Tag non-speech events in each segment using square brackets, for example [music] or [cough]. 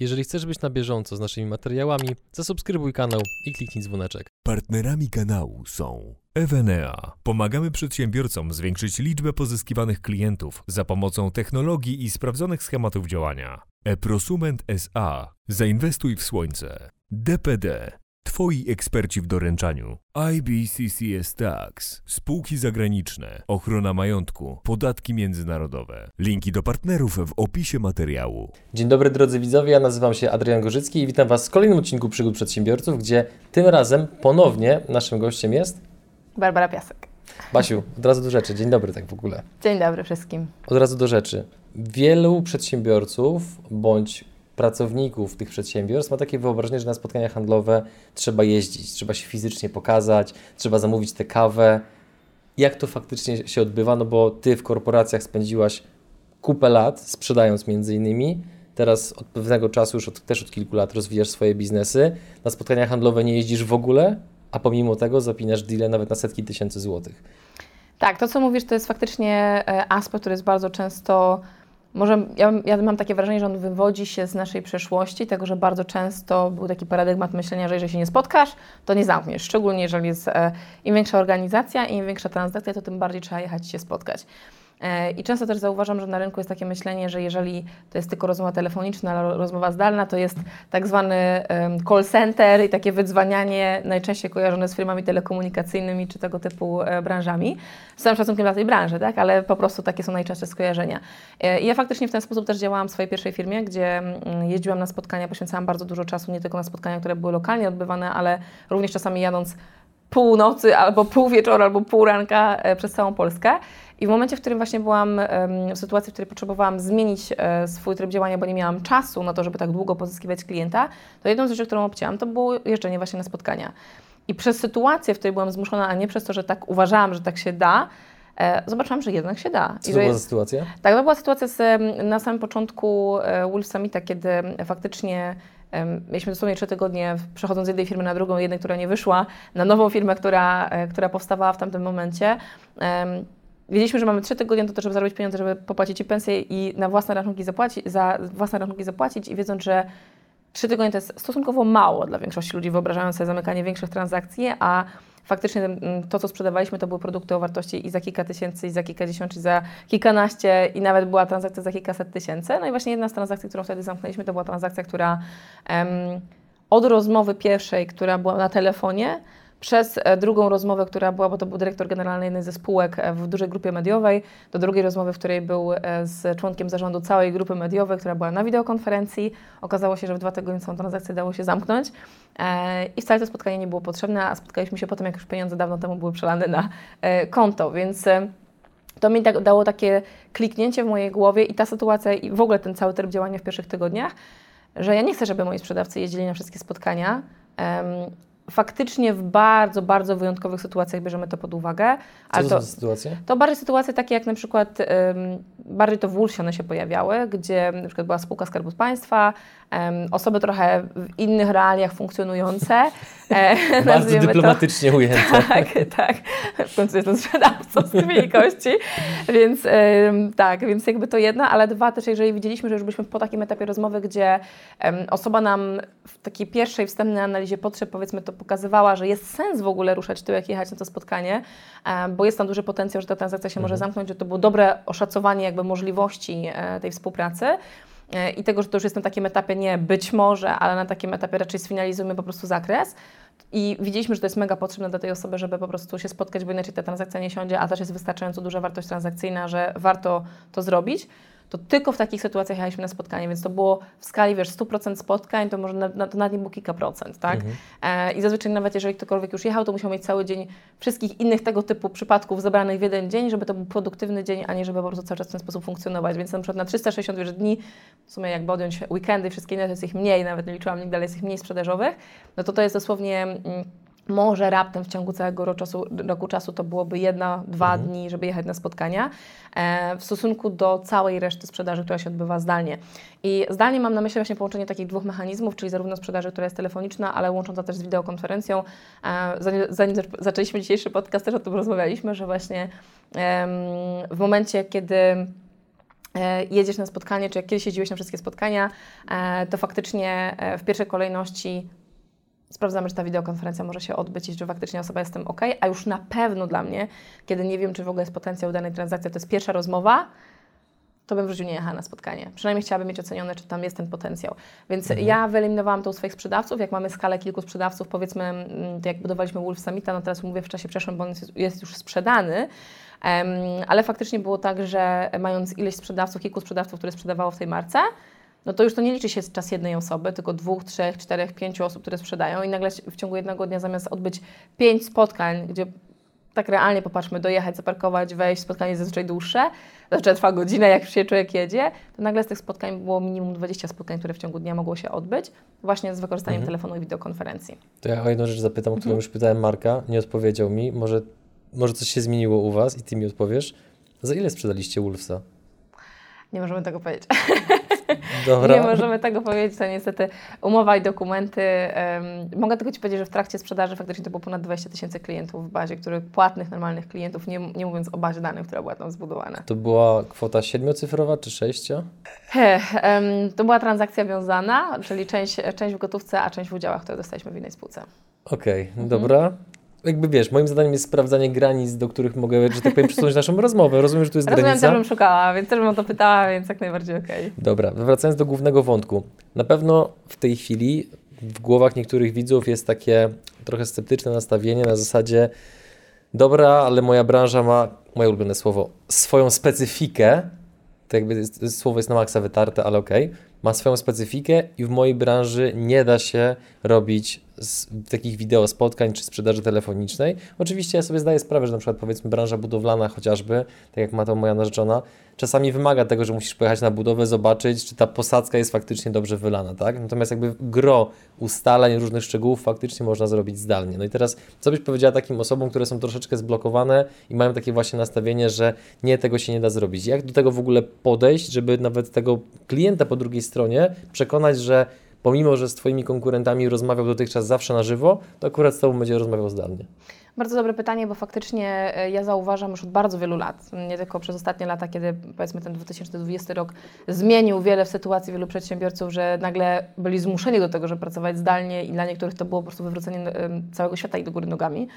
Jeżeli chcesz być na bieżąco z naszymi materiałami, zasubskrybuj kanał i kliknij dzwoneczek. Partnerami kanału są Evenea. Pomagamy przedsiębiorcom zwiększyć liczbę pozyskiwanych klientów za pomocą technologii i sprawdzonych schematów działania. Eprosument SA. Zainwestuj w słońce. DPD. Twoi eksperci w doręczaniu. IBCCS Tax. Spółki zagraniczne. Ochrona majątku. Podatki międzynarodowe. Linki do partnerów w opisie materiału. Dzień dobry drodzy widzowie, ja nazywam się Adrian Gorzycki i witam Was w kolejnym odcinku Przygód Przedsiębiorców, gdzie tym razem ponownie naszym gościem jest Barbara Piasek. Basiu. Od razu do rzeczy, dzień dobry tak w ogóle. Dzień dobry wszystkim. Od razu do rzeczy. Wielu przedsiębiorców bądź pracowników tych przedsiębiorstw ma takie wyobrażenie, że na spotkania handlowe trzeba jeździć, trzeba się fizycznie pokazać, trzeba zamówić tę kawę. Jak to faktycznie się odbywa? No bo Ty w korporacjach spędziłaś kupę lat, sprzedając między innymi. Teraz od pewnego czasu, już od, też od kilku lat rozwijasz swoje biznesy. Na spotkania handlowe nie jeździsz w ogóle, a pomimo tego zapinasz deal nawet na setki tysięcy złotych. Tak, to co mówisz, to jest faktycznie e, aspekt, który jest bardzo często może ja, ja, mam takie wrażenie, że on wywodzi się z naszej przeszłości, tego, że bardzo często był taki paradygmat myślenia, że jeżeli się nie spotkasz, to nie zamkniesz. Szczególnie jeżeli jest e, im większa organizacja, im większa transakcja, to tym bardziej trzeba jechać się spotkać. E, I często też zauważam, że na rynku jest takie myślenie, że jeżeli to jest tylko rozmowa telefoniczna, rozmowa zdalna, to jest tak zwany call center i takie wydzwanianie najczęściej kojarzone z firmami telekomunikacyjnymi czy tego typu e, branżami. Z całym szacunkiem dla tej branży, tak? ale po prostu takie są najczęstsze skojarzenia. E, I ja faktycznie w ten sposób też działałam w swojej pierwszej firmie, gdzie mm, jeździłam na spotkania, poświęcałam bardzo dużo czasu nie tylko na spotkania, które były lokalnie odbywane, ale również czasami jadąc północy, albo pół wieczoru, albo pół ranka przez całą Polskę. I w momencie, w którym właśnie byłam w sytuacji, w której potrzebowałam zmienić e, swój tryb działania, bo nie miałam czasu na to, żeby tak długo pozyskiwać klienta, to jedną z rzeczy, którą obcięłam, to było jeżdżenie właśnie na spotkania. I przez sytuację, w której byłam zmuszona, a nie przez to, że tak uważałam, że tak się da, e, zobaczyłam, że jednak się da. Co to była za sytuacja? Tak, to była sytuacja z, na samym początku e, Wolf Summita, kiedy faktycznie Mieliśmy dosłownie trzy tygodnie przechodząc z jednej firmy na drugą, jednej, która nie wyszła, na nową firmę, która, która powstawała w tamtym momencie. Wiedzieliśmy, że mamy trzy tygodnie do to, żeby zarobić pieniądze, żeby popłacić ci pensję i na własne rachunki zapłacić, za własne rachunki zapłacić i wiedząc, że trzy tygodnie to jest stosunkowo mało dla większości ludzi, wyobrażając sobie zamykanie większych transakcji, a faktycznie mm, to, co sprzedawaliśmy, to były produkty o wartości i za kilka tysięcy, i za kilkadziesiąt, czy za kilkanaście, i nawet była transakcja za kilkaset tysięcy. No i właśnie jedna z transakcji, którą wtedy zamknęliśmy, to była transakcja, która od rozmowy pierwszej, która była na telefonie, przez e, drugą rozmowę, która była, bo to był dyrektor generalny jednej ze spółek e, w dużej grupie mediowej, do drugiej rozmowy, w której był e, z członkiem zarządu całej grupy mediowej, która była na wideokonferencji. Okazało się, że w dwa tygodnie tą transakcję dało się zamknąć i wcale to spotkanie nie było potrzebne, a spotkaliśmy się potem, jak już pieniądze dawno temu były przelane na konto, więc to mi tak dało takie kliknięcie w mojej głowie i ta sytuacja i w ogóle ten cały tryb działania w pierwszych tygodniach, że ja nie chcę, żeby moi sprzedawcy jeździli na wszystkie spotkania, faktycznie w bardzo, bardzo wyjątkowych sytuacjach bierzemy to pod uwagę. Co to, to sytuacje? To bardziej sytuacje takie jak na przykład, um, bardziej to w Ulsie one się pojawiały, gdzie na przykład była spółka Skarbu Państwa, um, osoby trochę w innych realiach funkcjonujące. E, [laughs] bardzo dyplomatycznie to. ujęte. [laughs] Tak, tak. W końcu jestem sprzedawcą z wielkości. więc um, tak, więc jakby to jedna, ale dwa też, jeżeli widzieliśmy, że już byliśmy po takim etapie rozmowy, gdzie osoba nam w takiej pierwszej wstępnej analizie potrzeb, powiedzmy to pokazywała, że jest sens w ogóle ruszać tyłek, jechać na to spotkanie, e, bo jest tam duży potencjał, że ta transakcja się mhm. może zamknąć, że to było dobre oszacowanie jakby możliwości e, tej współpracy e, i tego, że to już jest na takim etapie nie być może, ale na takim etapie raczej sfinalizujemy po prostu zakres. I widzieliśmy, że to jest mega potrzebne dla tej osoby, żeby po prostu się spotkać, bo inaczej ta transakcja nie siądzie, a też jest wystarczająco duża wartość transakcyjna, że warto to zrobić to tylko w takich sytuacjach jechaliśmy na spotkanie, więc to było w skali, wiesz, 100% spotkań, to może na, na, to nawet nie było kilka procent, tak? Mhm. E, I zazwyczaj nawet jeżeli ktokolwiek już jechał, to musiał mieć cały dzień wszystkich innych tego typu przypadków zebranych w jeden dzień, żeby to był produktywny dzień, a nie żeby po prostu cały czas w ten sposób funkcjonować. Więc na przykład na 360 wiesz, dni, w sumie jakby odjąć weekendy, wszystkie inne, to jest ich mniej, nawet nie liczyłam nigdy, ale jest ich mniej sprzedażowych, no to to jest dosłownie... Mm, może raptem w ciągu całego roku czasu, roku czasu to byłoby jedna, dwa mhm. dni, żeby jechać na spotkania, e, w stosunku do całej reszty sprzedaży, która się odbywa zdalnie. I zdalnie mam na myśli właśnie połączenie takich dwóch mechanizmów, czyli zarówno sprzedaży, która jest telefoniczna, ale łącząca też z wideokonferencją. E, zanim, zanim zaczęliśmy dzisiejszy podcast, też o tym rozmawialiśmy, że właśnie w momencie, kiedy e, jedziesz na spotkanie, czy jak kiedyś jeździłeś na wszystkie spotkania, e, to faktycznie e, w pierwszej kolejności sprawdzamy, czy ta wideokonferencja może się odbyć i czy faktycznie osoba jest z tym ok, a już na pewno dla mnie, kiedy nie wiem, czy w ogóle jest potencjał danej transakcji, to jest pierwsza rozmowa, to bym w życiu nie jechała na spotkanie. Przynajmniej chciałabym mieć ocenione, czy tam jest ten potencjał. Więc Mhm. ja wyeliminowałam to u swoich sprzedawców. Jak mamy skalę kilku sprzedawców, powiedzmy, mm, to jak budowaliśmy Wolf Summita, no teraz mówię w czasie przeszłym, bo on jest, jest już sprzedany, em, ale faktycznie było tak, że mając ileś sprzedawców, kilku sprzedawców, które sprzedawało w tej marce, no to już to nie liczy się czas jednej osoby, tylko dwóch, trzech, czterech, pięciu osób, które sprzedają i nagle w ciągu jednego dnia zamiast odbyć pięć spotkań, gdzie tak realnie popatrzmy, dojechać, zaparkować, wejść, spotkanie zazwyczaj dłuższe, zazwyczaj trwa godzinę, jak się człowiek jedzie, to nagle z tych spotkań było minimum 20 spotkań, które w ciągu dnia mogło się odbyć, właśnie z wykorzystaniem telefonu i wideokonferencji. To ja o jedną rzecz zapytam, o Mhm. którą już pytałem Marka, nie odpowiedział mi. Może, może coś się zmieniło u Was i Ty mi odpowiesz. Za ile sprzedaliście Wolfsa? Nie możemy tego powiedzieć. [laughs] Dobra. Nie możemy tego powiedzieć, to niestety umowa i dokumenty. em, mogę tylko Ci powiedzieć, że w trakcie sprzedaży faktycznie to było ponad 20 tysięcy klientów w bazie, których płatnych, normalnych klientów, nie, nie mówiąc o bazie danych, która była tam zbudowana. To była kwota siedmiocyfrowa czy sześcio? Heh, em, to była transakcja wiązana, czyli część, część w gotówce, a część w udziałach, które dostaliśmy w innej spółce. Okej, Mhm. dobra. Jakby wiesz, moim zadaniem jest sprawdzanie granic, do których mogę, że tak powiem, przesunąć naszą rozmowę. Rozumiem, że tu jest Rozumiem, granica. też bym szukała, więc też bym o to pytała, więc jak najbardziej okej. Dobra, wracając do głównego wątku. Na pewno w tej chwili w głowach niektórych widzów jest takie trochę sceptyczne nastawienie na zasadzie dobra, ale moja branża ma, moje ulubione słowo, swoją specyfikę. To jakby jest, słowo jest na maksa wytarte, ale okej. Ma swoją specyfikę i w mojej branży nie da się robić z, takich wideo spotkań czy sprzedaży telefonicznej. Oczywiście ja sobie zdaję sprawę, że na przykład powiedzmy branża budowlana chociażby, tak jak ma to moja narzeczona, czasami wymaga tego, że musisz pojechać na budowę, zobaczyć, czy ta posadzka jest faktycznie dobrze wylana, tak? Natomiast jakby gro ustaleń, różnych szczegółów faktycznie można zrobić zdalnie. No i teraz, co byś powiedziała takim osobom, które są troszeczkę zblokowane i mają takie właśnie nastawienie, że nie, tego się nie da zrobić. Jak do tego w ogóle podejść, żeby nawet tego klienta po drugiej stronie przekonać, że pomimo, że z Twoimi konkurentami rozmawiał dotychczas zawsze na żywo, to akurat z Tobą będzie rozmawiał zdalnie. Bardzo dobre pytanie, bo faktycznie e, ja zauważam już od bardzo wielu lat, nie tylko przez ostatnie lata, kiedy powiedzmy ten 2020 rok zmienił wiele w sytuacji wielu przedsiębiorców, że nagle byli zmuszeni do tego, żeby pracować zdalnie i dla niektórych to było po prostu wywrócenie całego świata i do góry nogami.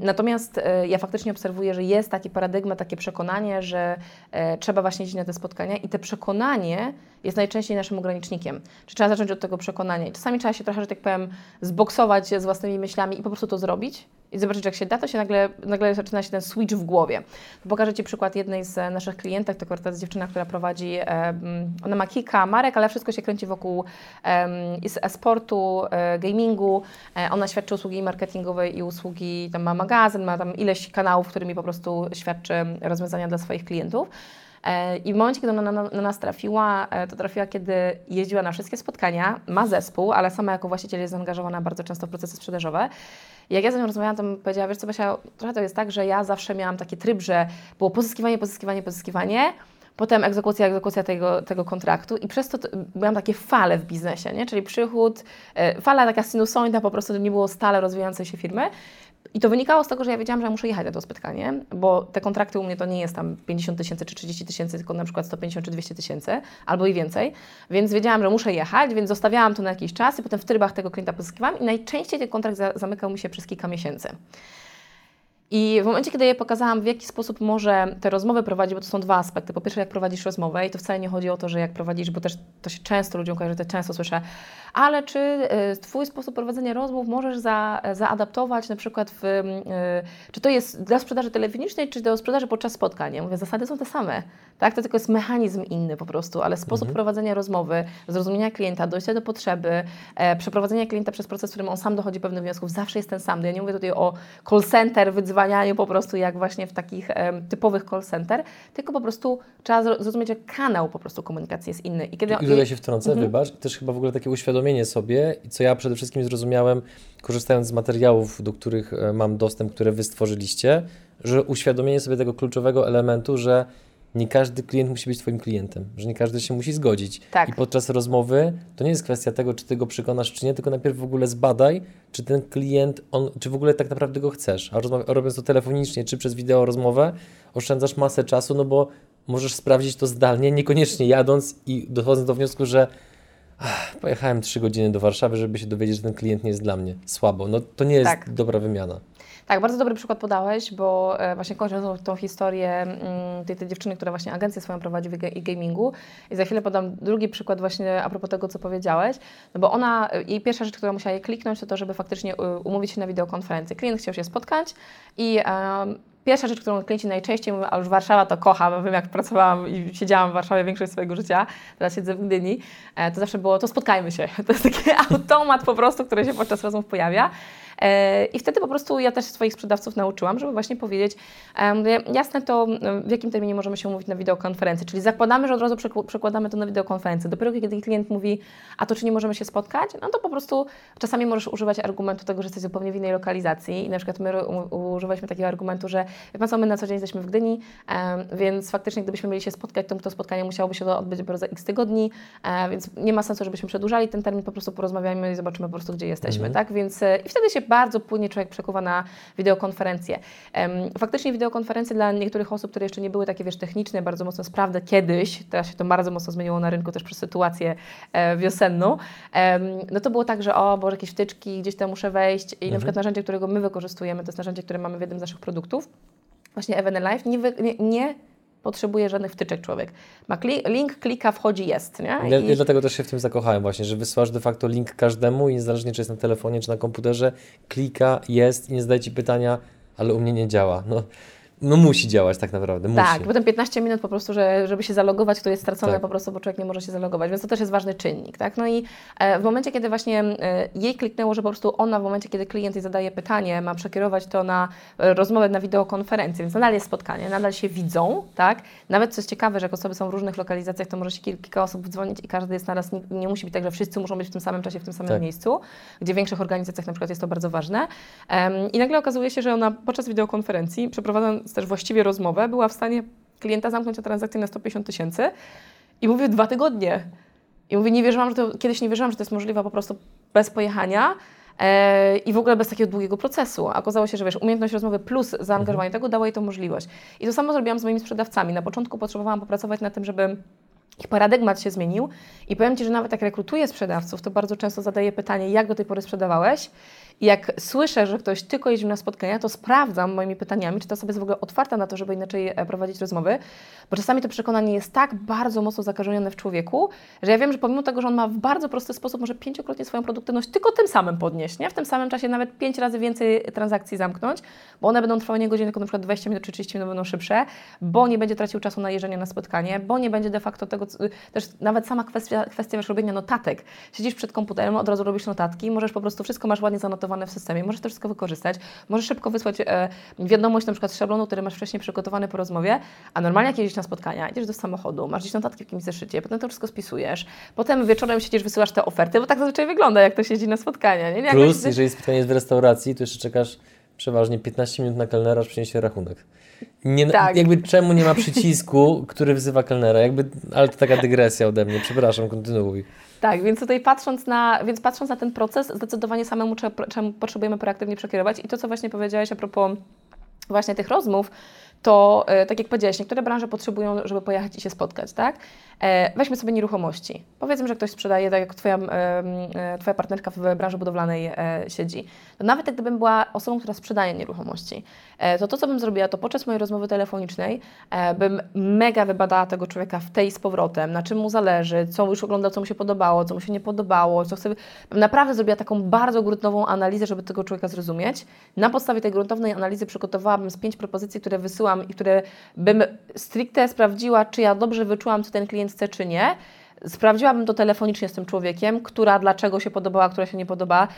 Natomiast e, ja faktycznie obserwuję, że jest taki paradygmat, takie przekonanie, że e, trzeba właśnie iść na te spotkania i te przekonanie jest najczęściej naszym ogranicznikiem. Czy trzeba zacząć od tego przekonania? I czasami trzeba się trochę, że tak powiem, zboksować z własnymi myślami i po prostu to zrobić i zobaczyć, jak się da, to się nagle, nagle zaczyna się ten switch w głowie. Pokażę Ci przykład jednej z e, naszych klientek, to akurat jest dziewczyna, która prowadzi, e, mm, ona ma kilka marek, ale wszystko się kręci wokół em, i z e-sportu, e, gamingu, e, ona świadczy usługi marketingowe i usługi, tam ma magazyn, ma tam ileś kanałów, którymi po prostu świadczy rozwiązania dla swoich klientów. E, I w momencie, kiedy ona na, na nas trafiła, e, to trafiła, kiedy jeździła na wszystkie spotkania, ma zespół, ale sama jako właściciel jest zaangażowana bardzo często w procesy sprzedażowe. Jak ja z nią rozmawiałam, to powiedziała, wiesz co Basia, trochę to jest tak, że ja zawsze miałam taki tryb, że było pozyskiwanie, pozyskiwanie, pozyskiwanie, potem egzekucja, egzekucja tego, tego kontraktu i przez to t- miałam takie fale w biznesie, nie? czyli przychód, e, fala taka sinusoidna, po prostu nie było stale rozwijającej się firmy. I to wynikało z tego, że ja wiedziałam, że ja muszę jechać na to spotkanie, bo te kontrakty u mnie to nie jest tam 50 tysięcy czy 30 tysięcy, tylko na przykład 150 czy 200 tysięcy, albo i więcej. Więc wiedziałam, że muszę jechać, więc zostawiałam to na jakiś czas i potem w trybach tego klienta pozyskiwałam i najczęściej ten kontrakt za, zamykał mi się przez kilka miesięcy. I w momencie, kiedy jej pokazałam, w jaki sposób może te rozmowy prowadzić, bo to są dwa aspekty. Po pierwsze, jak prowadzisz rozmowę i to wcale nie chodzi o to, że jak prowadzisz, bo też to się często ludziom kojarzy, to często słyszę, ale czy y, Twój sposób prowadzenia rozmów możesz za, zaadaptować na przykład w, y, czy to jest dla sprzedaży telefonicznej, czy do sprzedaży podczas spotkań? Ja mówię, zasady są te same, tak? To tylko jest mechanizm inny po prostu, ale sposób prowadzenia rozmowy, zrozumienia klienta, dojścia do potrzeby, e, przeprowadzenia klienta przez proces, w którym on sam dochodzi pewnych wniosków, zawsze jest ten sam. Ja nie mówię tutaj o call center, wydzwanianiu po prostu jak właśnie w takich em, typowych call center, tylko po prostu trzeba zro- zrozumieć, że kanał po prostu komunikacji jest inny. I kiedy I tutaj się wtrącę, wybacz, i też chyba w ogóle takie uświadomienie sobie, i co ja przede wszystkim zrozumiałem, korzystając z materiałów, do których e, mam dostęp, które Wy stworzyliście, że uświadomienie sobie tego kluczowego elementu, że nie każdy klient musi być Twoim klientem, że nie każdy się musi zgodzić. Tak. I podczas rozmowy to nie jest kwestia tego, czy Ty go przekonasz, czy nie, tylko najpierw w ogóle zbadaj, czy ten klient, on, czy w ogóle tak naprawdę go chcesz. A robiąc to telefonicznie, czy przez wideo rozmowę, oszczędzasz masę czasu, no bo możesz sprawdzić to zdalnie, niekoniecznie jadąc i dochodząc do wniosku, że ach, pojechałem trzy godziny do Warszawy, żeby się dowiedzieć, że ten klient nie jest dla mnie. Słabo. No to nie jest Tak. dobra wymiana. Tak, bardzo dobry przykład podałeś, bo e, właśnie kończąc tą, historię mm, tej, tej dziewczyny, która właśnie agencję swoją prowadzi w e-gamingu i za chwilę podam drugi przykład właśnie a propos tego, co powiedziałeś, no bo ona, e, jej pierwsza rzecz, którą musiała jej kliknąć, to to, żeby faktycznie e, umówić się na wideokonferencję. Klient chciał się spotkać i em, Pierwsza rzecz, którą klienci najczęściej mówią, a już Warszawa to kocham, wiem jak pracowałam i siedziałam w Warszawie większość swojego życia, teraz siedzę w Gdyni, to zawsze było, to spotkajmy się. [laughs] To jest taki automat po prostu, który się podczas rozmów pojawia. E, I wtedy po prostu ja też swoich sprzedawców nauczyłam, żeby właśnie powiedzieć, e, mówię, jasne to e, w jakim terminie możemy się umówić na wideokonferencji, czyli zakładamy, że od razu przekł- przekładamy to na wideokonferencję. Dopiero kiedy klient mówi, a to czy nie możemy się spotkać, no to po prostu czasami możesz używać argumentu tego, że jesteś zupełnie w innej lokalizacji i na przykład my używaliśmy takiego argumentu, że wie pan co, my na co dzień jesteśmy w Gdyni, więc faktycznie gdybyśmy mieli się spotkać, to to spotkanie musiałoby się odbyć dopiero za x tygodni, więc nie ma sensu, żebyśmy przedłużali ten termin, po prostu porozmawiajmy i zobaczymy po prostu, gdzie jesteśmy, tak? Więc i wtedy się bardzo płynnie człowiek przekuwa na wideokonferencję. Faktycznie wideokonferencje dla niektórych osób, które jeszcze nie były takie, wiesz, techniczne, bardzo mocno sprawne kiedyś, teraz się to bardzo mocno zmieniło na rynku też przez sytuację e, wiosenną, no to było tak, że o, bo jakieś wtyczki, gdzieś tam muszę wejść i na przykład narzędzie, którego my wykorzystujemy, to jest narzędzie, które mamy w jednym z naszych produktów, właśnie Even Life, nie, wy, nie, nie potrzebuje żadnych wtyczek człowiek. Ma kli, link, klika, wchodzi, jest, nie? Ja, I- ja dlatego też się w tym zakochałem właśnie, że wysyłasz de facto link każdemu i niezależnie czy jest na telefonie, czy na komputerze, klika, jest i nie zadaje Ci pytania, ale u mnie nie działa. No, no musi działać tak naprawdę, musi. Tak, potem 15 minut po prostu, że, żeby się zalogować, to jest stracone Tak. po prostu, bo człowiek nie może się zalogować, więc to też jest ważny czynnik, tak? No i e, w momencie, kiedy właśnie e, jej kliknęło, że po prostu ona w momencie, kiedy klient jej zadaje pytanie, ma przekierować to na e, rozmowę na wideokonferencję, więc nadal jest spotkanie, nadal się widzą, tak? Nawet co jest ciekawe, że jak osoby są w różnych lokalizacjach, to może się kil- kilka osób dzwonić i każdy jest naraz, nie, nie musi być tak, że wszyscy muszą być w tym samym czasie, w tym samym Tak. miejscu, gdzie w większych organizacjach na przykład jest to bardzo ważne. I nagle okazuje się, że ona podczas wideokonferencji, przeprowadzając też właściwie rozmowę, była w stanie klienta zamknąć na transakcję na 150 tysięcy i mówię dwa tygodnie. I mówię, nie wierzyłam, że to, kiedyś nie wierzyłam, że to jest możliwe po prostu bez pojechania e, i w ogóle bez takiego długiego procesu. A okazało się, że wiesz, umiejętność rozmowy plus zaangażowanie tego dało jej tą możliwość. I to samo zrobiłam z moimi sprzedawcami. Na początku potrzebowałam popracować nad tym, żeby ich paradygmat się zmienił i powiem Ci, że nawet jak rekrutuję sprzedawców, to bardzo często zadaję pytanie, jak do tej pory sprzedawałeś i jak słyszę, że ktoś tylko jeździł na spotkania, to sprawdzam moimi pytaniami, czy ta osoba jest w ogóle otwarta na to, żeby inaczej e, prowadzić rozmowy, bo czasami to przekonanie jest tak bardzo mocno zakorzenione w człowieku, że ja wiem, że pomimo tego, że on ma w bardzo prosty sposób może pięciokrotnie swoją produktywność tylko tym samym podnieść, nie? w tym samym czasie nawet pięć razy więcej transakcji zamknąć, bo one będą trwały nie godzinę, tylko na przykład 20 minut czy 30 minut będą szybsze, bo nie będzie tracił czasu na jeżdżenie na spotkanie, bo nie będzie de facto tego, też nawet sama kwestia, kwestia robienia notatek. Siedzisz przed komputerem, od razu robisz notatki, możesz po prostu wszystko masz ładnie zanotowane w systemie, możesz to wszystko wykorzystać, możesz szybko wysłać e, wiadomość na przykład z szablonu, który masz wcześniej przygotowany po rozmowie, a normalnie jak jedziesz na spotkania, idziesz do samochodu, masz gdzieś notatki w jakimś zeszycie, potem to wszystko spisujesz, potem wieczorem siedzisz, wysyłasz te oferty, bo tak zazwyczaj wygląda, jak to siedzi na spotkania. Nie? Jak Plus, jeżeli spotkanie jest w restauracji, to jeszcze czekasz przeważnie 15 minut na kelnera, aż przyniesie rachunek. Nie, Tak. Jakby czemu nie ma przycisku, który wzywa kelnera? Jakby, ale to taka dygresja ode mnie, przepraszam, kontynuuj. Tak, więc tutaj patrząc na, więc patrząc na ten proces, zdecydowanie samemu czemu potrzebujemy proaktywnie przekierować. I to, co właśnie powiedziałeś a propos właśnie tych rozmów, to e, tak jak powiedziałeś, niektóre branże potrzebują, żeby pojechać i się spotkać, tak? E, weźmy sobie nieruchomości. Powiedzmy, że ktoś sprzedaje, tak jak twoja, e, twoja partnerka w branży budowlanej siedzi. To nawet gdybym była osobą, która sprzedaje nieruchomości, to to, co bym zrobiła, to podczas mojej rozmowy telefonicznej bym mega wybadała tego człowieka w tej z powrotem, na czym mu zależy, co już oglądał, co mu się podobało, co mu się nie podobało, co chce... Naprawdę zrobiła taką bardzo gruntowną analizę, żeby tego człowieka zrozumieć. Na podstawie tej gruntownej analizy przygotowałabym z pięć propozycji, które wysyłam i które bym stricte sprawdziła, czy ja dobrze wyczułam, co ten klient chce, czy nie. Sprawdziłabym to telefonicznie z tym człowiekiem, która dlaczego się podobała, która się nie podobała.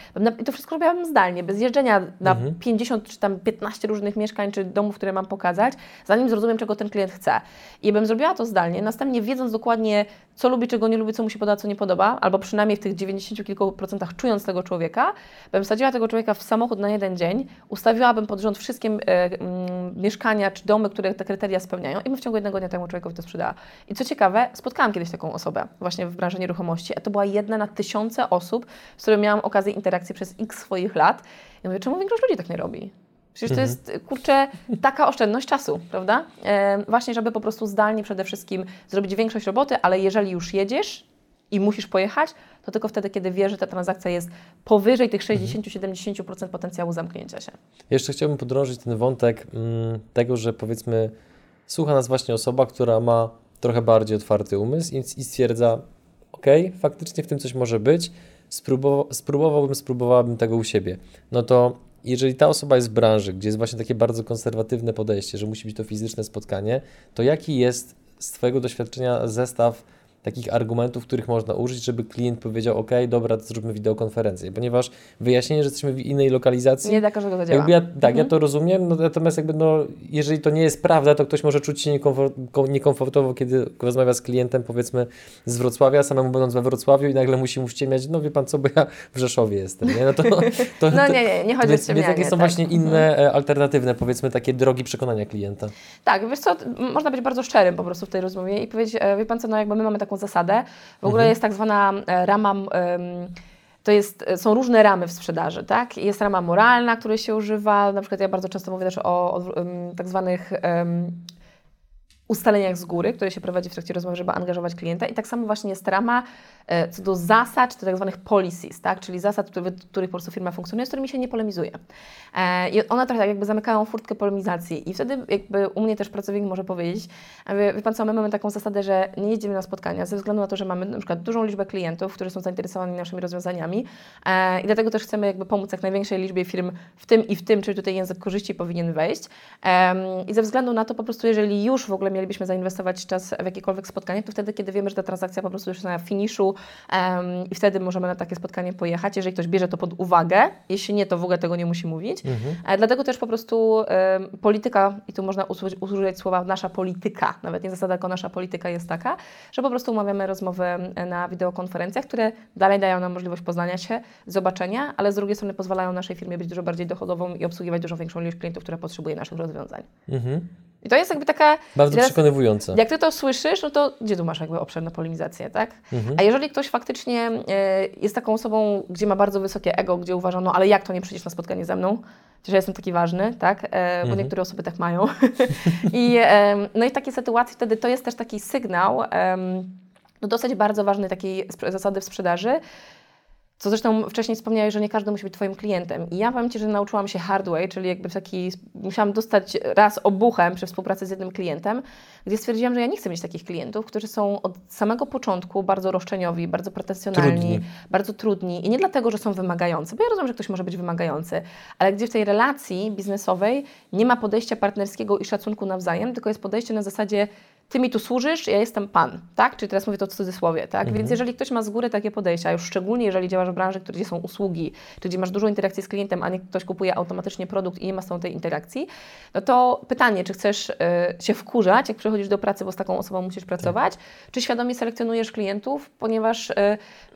I to wszystko robiłabym zdalnie, bez jeżdżenia na 50 czy tam 15 różnych mieszkań czy domów, które mam pokazać, zanim zrozumiem, czego ten klient chce. I bym zrobiła to zdalnie, następnie wiedząc dokładnie, co lubi, czego nie lubi, co mu się podoba, co nie podoba, albo przynajmniej w tych 90 kilku procentach czując tego człowieka, bym wsadziła tego człowieka w samochód na jeden dzień, ustawiłabym pod rząd wszystkie e, mm, mieszkania czy domy, które te kryteria spełniają i bym w ciągu jednego dnia temu człowiekowi to sprzedała. I co ciekawe, spotkałam kiedyś taką osobę właśnie w branży nieruchomości, a to była jedna na tysiące osób, z którymi miałam okazję interakcji przez x swoich lat. I mówię, czemu większość ludzi tak nie robi? Przecież to jest, kurczę, taka oszczędność czasu, prawda? E, właśnie, żeby po prostu zdalnie przede wszystkim zrobić większość roboty, ale jeżeli już jedziesz i musisz pojechać, to tylko wtedy, kiedy wiesz, że ta transakcja jest powyżej tych 60-70% potencjału zamknięcia się. Jeszcze chciałbym podrążyć ten wątek mm, tego, że powiedzmy słucha nas właśnie osoba, która ma trochę bardziej otwarty umysł i, i stwierdza, ok, faktycznie w tym coś może być, spróbował, spróbowałbym, spróbowałabym tego u siebie. No to jeżeli ta osoba jest w branży, gdzie jest właśnie takie bardzo konserwatywne podejście, że musi być to fizyczne spotkanie, to jaki jest z Twojego doświadczenia zestaw takich argumentów, których można użyć, żeby klient powiedział, ok, dobra, to zróbmy wideokonferencję, ponieważ wyjaśnienie, że jesteśmy w innej lokalizacji... Nie dla każdego to działa. Ja, tak, mhm. ja to rozumiem, no, natomiast jakby no, jeżeli to nie jest prawda, to ktoś może czuć się niekomfortowo, kiedy rozmawia z klientem, powiedzmy z Wrocławia, samemu będąc we Wrocławiu i nagle musi mu ściemiać, no wie Pan co, bo ja w Rzeszowie jestem, nie? No, to, to, no nie, nie, nie chodzi o Więc jakie są tak. właśnie inne, mhm. alternatywne, powiedzmy takie drogi przekonania klienta? Tak, wiesz co, można być bardzo szczerym po prostu w tej rozmowie i powiedzieć, e, wie Pan co, no jakby my mamy taką zasadę, w ogóle mhm. jest tak zwana e, rama. To jest, e, są różne ramy w sprzedaży, tak? Jest rama moralna, której się używa. Na przykład ja bardzo często mówię też o, o tak zwanych ustaleniach z góry, które się prowadzi w trakcie rozmowy, żeby angażować klienta. I tak samo właśnie jest rama E, co do zasad, czy tak zwanych policies, tak? czyli zasad, w których po prostu firma funkcjonuje, z którymi się nie polemizuje. E, I one trochę tak jakby zamykają furtkę polemizacji i wtedy jakby u mnie też pracownik może powiedzieć, wie Pan co, my mamy taką zasadę, że nie jedziemy na spotkania ze względu na to, że mamy na przykład dużą liczbę klientów, którzy są zainteresowani naszymi rozwiązaniami e, i dlatego też chcemy jakby pomóc jak największej liczbie firm w tym i w tym, czyli tutaj język korzyści powinien wejść. I ze względu na to po prostu, jeżeli już w ogóle mielibyśmy zainwestować czas w jakiekolwiek spotkanie, to wtedy, kiedy wiemy, że ta transakcja po prostu już jest na finiszu, i wtedy możemy na takie spotkanie pojechać, jeżeli ktoś bierze to pod uwagę. Jeśli nie, to w ogóle tego nie musi mówić. Mhm. E, dlatego też po prostu polityka, i tu można użyć, użyć słowa nasza polityka, nawet nie zasada, tylko nasza polityka jest taka, że po prostu umawiamy rozmowy na wideokonferencjach, które dalej dają nam możliwość poznania się, zobaczenia, ale z drugiej strony pozwalają naszej firmie być dużo bardziej dochodową i obsługiwać dużo większą ilość klientów, która potrzebuje naszych rozwiązań. Mhm. I to jest jakby taka... Bardzo teraz, przekonywujące. Jak Ty to słyszysz, no to gdzie tu masz jakby obszar na polemizację, tak? Mhm. A jeżeli ktoś faktycznie y, jest taką osobą, gdzie ma bardzo wysokie ego, gdzie uważa, no ale jak to nie przyjdziesz na spotkanie ze mną? Że jestem taki ważny, tak? E, bo mhm. niektóre osoby tak mają. [laughs] I, e, no i w takiej sytuacji wtedy to jest też taki sygnał, no dosyć bardzo ważny takiej zasady w sprzedaży, co zresztą wcześniej wspomniałeś, że nie każdy musi być Twoim klientem. I ja powiem Ci, że nauczyłam się hard way, czyli jakby taki, musiałam dostać raz obuchem przy współpracy z jednym klientem, gdzie stwierdziłam, że ja nie chcę mieć takich klientów, którzy są od samego początku bardzo roszczeniowi, bardzo pretensjonalni, trudni. bardzo trudni. I nie dlatego, że są wymagający, bo ja rozumiem, że ktoś może być wymagający, ale gdzie w tej relacji biznesowej nie ma podejścia partnerskiego i szacunku nawzajem, tylko jest podejście na zasadzie ty mi tu służysz, ja jestem pan, tak? Czyli teraz mówię to w cudzysłowie, tak? Mhm. Więc jeżeli ktoś ma z góry takie podejścia, już szczególnie jeżeli działasz w branży, gdzie są usługi, czy gdzie masz dużo interakcji z klientem, a nie ktoś kupuje automatycznie produkt i nie ma z tą tej interakcji, no to pytanie, czy chcesz y, się wkurzać, jak przychodzisz do pracy, bo z taką osobą musisz pracować, tak. czy świadomie selekcjonujesz klientów, ponieważ y,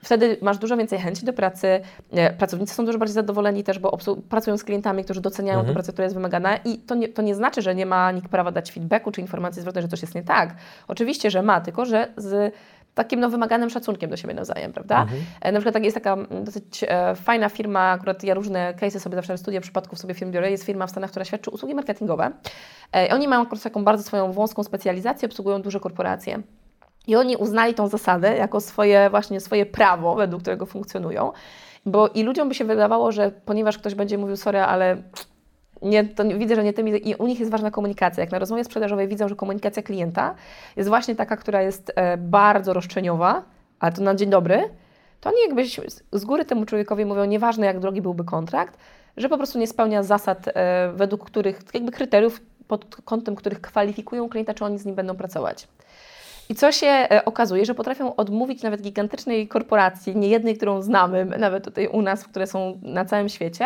wtedy masz dużo więcej chęci do pracy, y, pracownicy są dużo bardziej zadowoleni też, bo pracują z klientami, którzy doceniają mhm. tę pracę, która jest wymagana i to nie, to nie znaczy, że nie ma nikt prawa dać feedbacku czy informacji zwrotnej, że coś jest nie tak, tak, oczywiście, że ma, tylko że z takim no, wymaganym szacunkiem do siebie nawzajem, prawda? Mhm. E, na przykład tak, jest taka dosyć e, fajna firma, akurat ja różne case'y sobie zawsze studia przypadków sobie firm biorę, jest firma w Stanach, która świadczy usługi marketingowe. E, oni mają taką bardzo swoją wąską specjalizację, obsługują duże korporacje. I oni uznali tą zasadę jako swoje właśnie swoje prawo, według którego funkcjonują. Bo i ludziom by się wydawało, że ponieważ ktoś będzie mówił, sorry, ale nie, to widzę, że nie tymi, i u nich jest ważna komunikacja. Jak na rozmowie sprzedażowej widzą, że komunikacja klienta jest właśnie taka, która jest e, bardzo roszczeniowa, ale to na dzień dobry, to oni jakby z góry temu człowiekowi mówią, nieważne jak drogi byłby kontrakt, że po prostu nie spełnia zasad, e, według których, jakby kryteriów, pod kątem których kwalifikują klienta, czy oni z nim będą pracować. I co się e, okazuje, że potrafią odmówić nawet gigantycznej korporacji, nie jednej, którą znamy, nawet tutaj u nas, które są na całym świecie,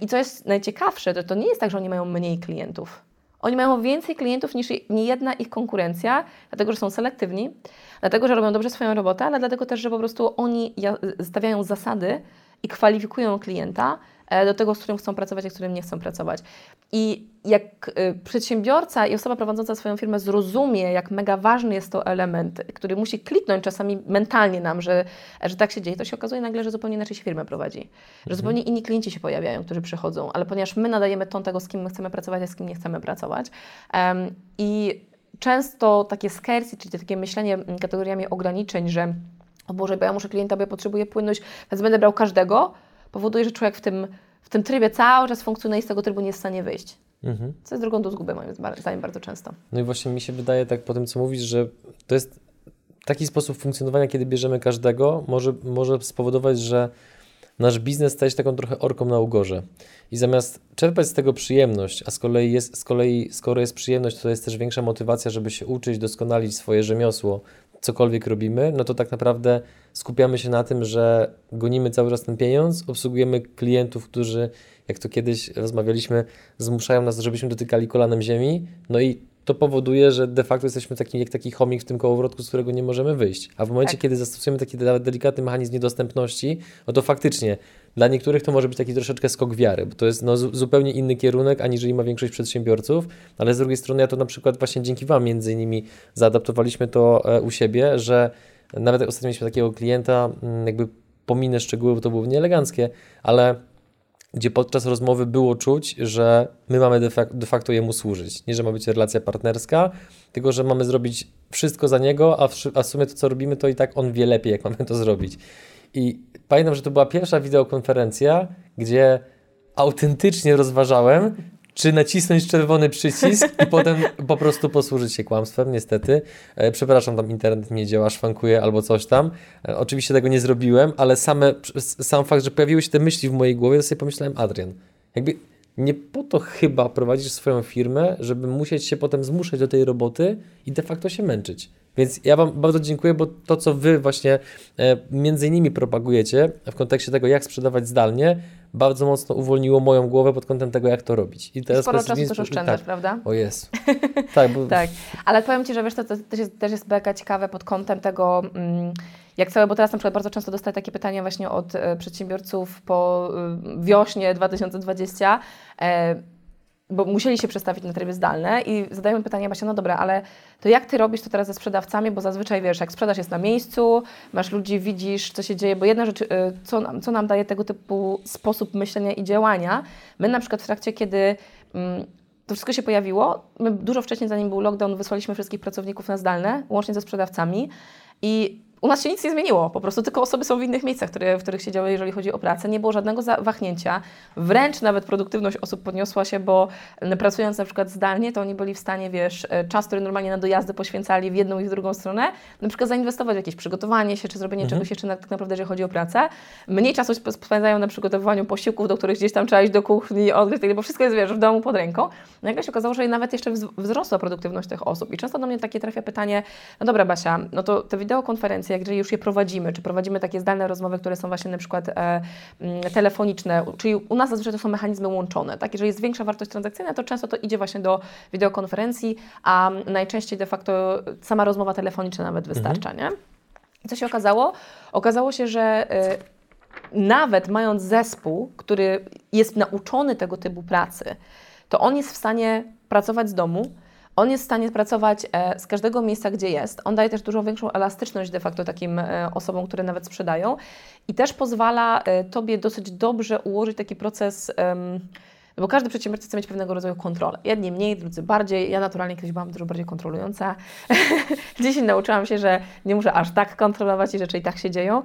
I co jest najciekawsze, to to nie jest tak, że oni mają mniej klientów. Oni mają więcej klientów niż niejedna ich konkurencja, dlatego że są selektywni, dlatego że robią dobrze swoją robotę, ale dlatego też, że po prostu oni stawiają zasady i kwalifikują klienta e, do tego, z którym chcą pracować, a z którym nie chcą pracować. I jak y, przedsiębiorca i osoba prowadząca swoją firmę zrozumie, jak mega ważny jest to element, który musi kliknąć czasami mentalnie nam, że, że tak się dzieje, to się okazuje nagle, że zupełnie inaczej się firmę prowadzi. Że Mhm. zupełnie inni klienci się pojawiają, którzy przychodzą, ale ponieważ my nadajemy ton tego, z kim my chcemy pracować, a z kim nie chcemy pracować. em, I często takie scarcity, czyli takie myślenie mm, kategoriami ograniczeń, że o Boże, bo ja muszę klienta, bo ja potrzebuję płynność, więc będę brał każdego, powoduje, że człowiek w tym, w tym trybie cały czas funkcjonuje i z tego trybu nie jest w stanie wyjść. Mhm. Co jest drogą do zguby, moim zdaniem, bardzo często. No i właśnie mi się wydaje tak po tym, co mówisz, że to jest taki sposób funkcjonowania, kiedy bierzemy każdego, może, może spowodować, że nasz biznes staje się taką trochę orką na ugorze. I zamiast czerpać z tego przyjemność, a z kolei jest, z kolei, skoro jest przyjemność, to jest też większa motywacja, żeby się uczyć, doskonalić swoje rzemiosło, cokolwiek robimy, no to tak naprawdę skupiamy się na tym, że gonimy cały czas ten pieniądz, obsługujemy klientów, którzy, jak to kiedyś rozmawialiśmy, zmuszają nas, żebyśmy dotykali kolanem ziemi, no i to powoduje, że de facto jesteśmy taki, jak taki chomik w tym kołowrotku, z którego nie możemy wyjść. A w momencie, Tak. kiedy zastosujemy taki nawet delikatny mechanizm niedostępności, no to faktycznie dla niektórych to może być taki troszeczkę skok wiary, bo to jest no, zu- zupełnie inny kierunek, aniżeli ma większość przedsiębiorców, ale z drugiej strony ja to na przykład właśnie dzięki Wam między innymi zaadaptowaliśmy to e, u siebie, że nawet ostatnio mieliśmy takiego klienta, mm, jakby pominę szczegóły, bo to było nieeleganckie, ale gdzie podczas rozmowy było czuć, że my mamy de, facto jemu służyć. Nie, że ma być relacja partnerska, tylko że mamy zrobić wszystko za niego, a w sumie to, co robimy, to i tak on wie lepiej, jak mamy to zrobić. I pamiętam, że to była pierwsza wideokonferencja, gdzie autentycznie rozważałem, czy nacisnąć czerwony przycisk i potem po prostu posłużyć się kłamstwem, niestety. E, przepraszam, tam internet nie działa, szwankuje albo coś tam. E, oczywiście tego nie zrobiłem, ale same, sam fakt, że pojawiły się te myśli w mojej głowie, to sobie pomyślałem, Adrian, jakby nie po to chyba prowadzisz swoją firmę, żeby musieć się potem zmuszać do tej roboty i de facto się męczyć. Więc ja Wam bardzo dziękuję, bo to, co Wy właśnie e, między innymi propagujecie w kontekście tego, jak sprzedawać zdalnie, bardzo mocno uwolniło moją głowę pod kątem tego, jak to robić. I Sporo powiedz czasu też oszczędzasz, tak. prawda? O jest. Tak, bo [laughs] Tak, ale powiem Ci, że wiesz, to, to też, jest, też jest mega ciekawe pod kątem tego, mm, jak całe, bo teraz na przykład bardzo często dostaję takie pytania właśnie od e, przedsiębiorców po e, wiośnie 2020, e, bo musieli się przestawić na tryby zdalne i zadają mi pytanie właśnie, no dobra, ale to jak Ty robisz to teraz ze sprzedawcami, bo zazwyczaj wiesz, jak sprzedaż jest na miejscu, masz ludzi, widzisz, co się dzieje, bo jedna rzecz, e, co nam, co nam daje tego typu sposób myślenia i działania, my na przykład w trakcie, kiedy mm, to wszystko się pojawiło. My dużo wcześniej, zanim był lockdown, wysłaliśmy wszystkich pracowników na zdalne, łącznie ze sprzedawcami. I u nas się nic nie zmieniło, po prostu tylko osoby są w innych miejscach, które, w których siedziały, jeżeli chodzi o pracę. Nie było żadnego wahnięcia. Wręcz nawet produktywność osób podniosła się, bo pracując na przykład zdalnie, to oni byli w stanie, wiesz, e, czas, który normalnie na dojazdy poświęcali w jedną i w drugą stronę, na przykład zainwestować w jakieś przygotowanie się, czy zrobienie czegoś jeszcze na, tak naprawdę, jeżeli chodzi o pracę. Mniej czasu sp- spędzają na przygotowywaniu posiłków, do których gdzieś tam trzeba iść do kuchni, odgryźć, tak, bo wszystko jest, wiesz, w domu pod ręką. Nagle się okazało, że nawet jeszcze wz- wzrosła produktywność tych osób. I często do mnie takie trafia pytanie, no dobra Basia, no to te wideokonferencje, jak jeżeli już je prowadzimy, czy prowadzimy takie zdalne rozmowy, które są właśnie na przykład e, mm, telefoniczne, czyli u nas zazwyczaj to są mechanizmy łączone, tak? Jeżeli jest większa wartość transakcyjna, to często to idzie właśnie do wideokonferencji, a najczęściej de facto sama rozmowa telefoniczna nawet wystarcza, nie? I co się okazało? Okazało się, że y, nawet mając zespół, który jest nauczony tego typu pracy, to on jest w stanie pracować z domu, on jest w stanie pracować e, z każdego miejsca, gdzie jest. On daje też dużo większą elastyczność de facto takim e, osobom, które nawet sprzedają i też pozwala e, Tobie dosyć dobrze ułożyć taki proces. no bo każdy przedsiębiorca chce mieć pewnego rodzaju kontrolę. Jedni mniej, drudzy bardziej. Ja naturalnie kiedyś byłam dużo bardziej kontrolująca. [laughs] Dzisiaj nauczyłam się, że nie muszę aż tak kontrolować i rzeczy i tak się dzieją.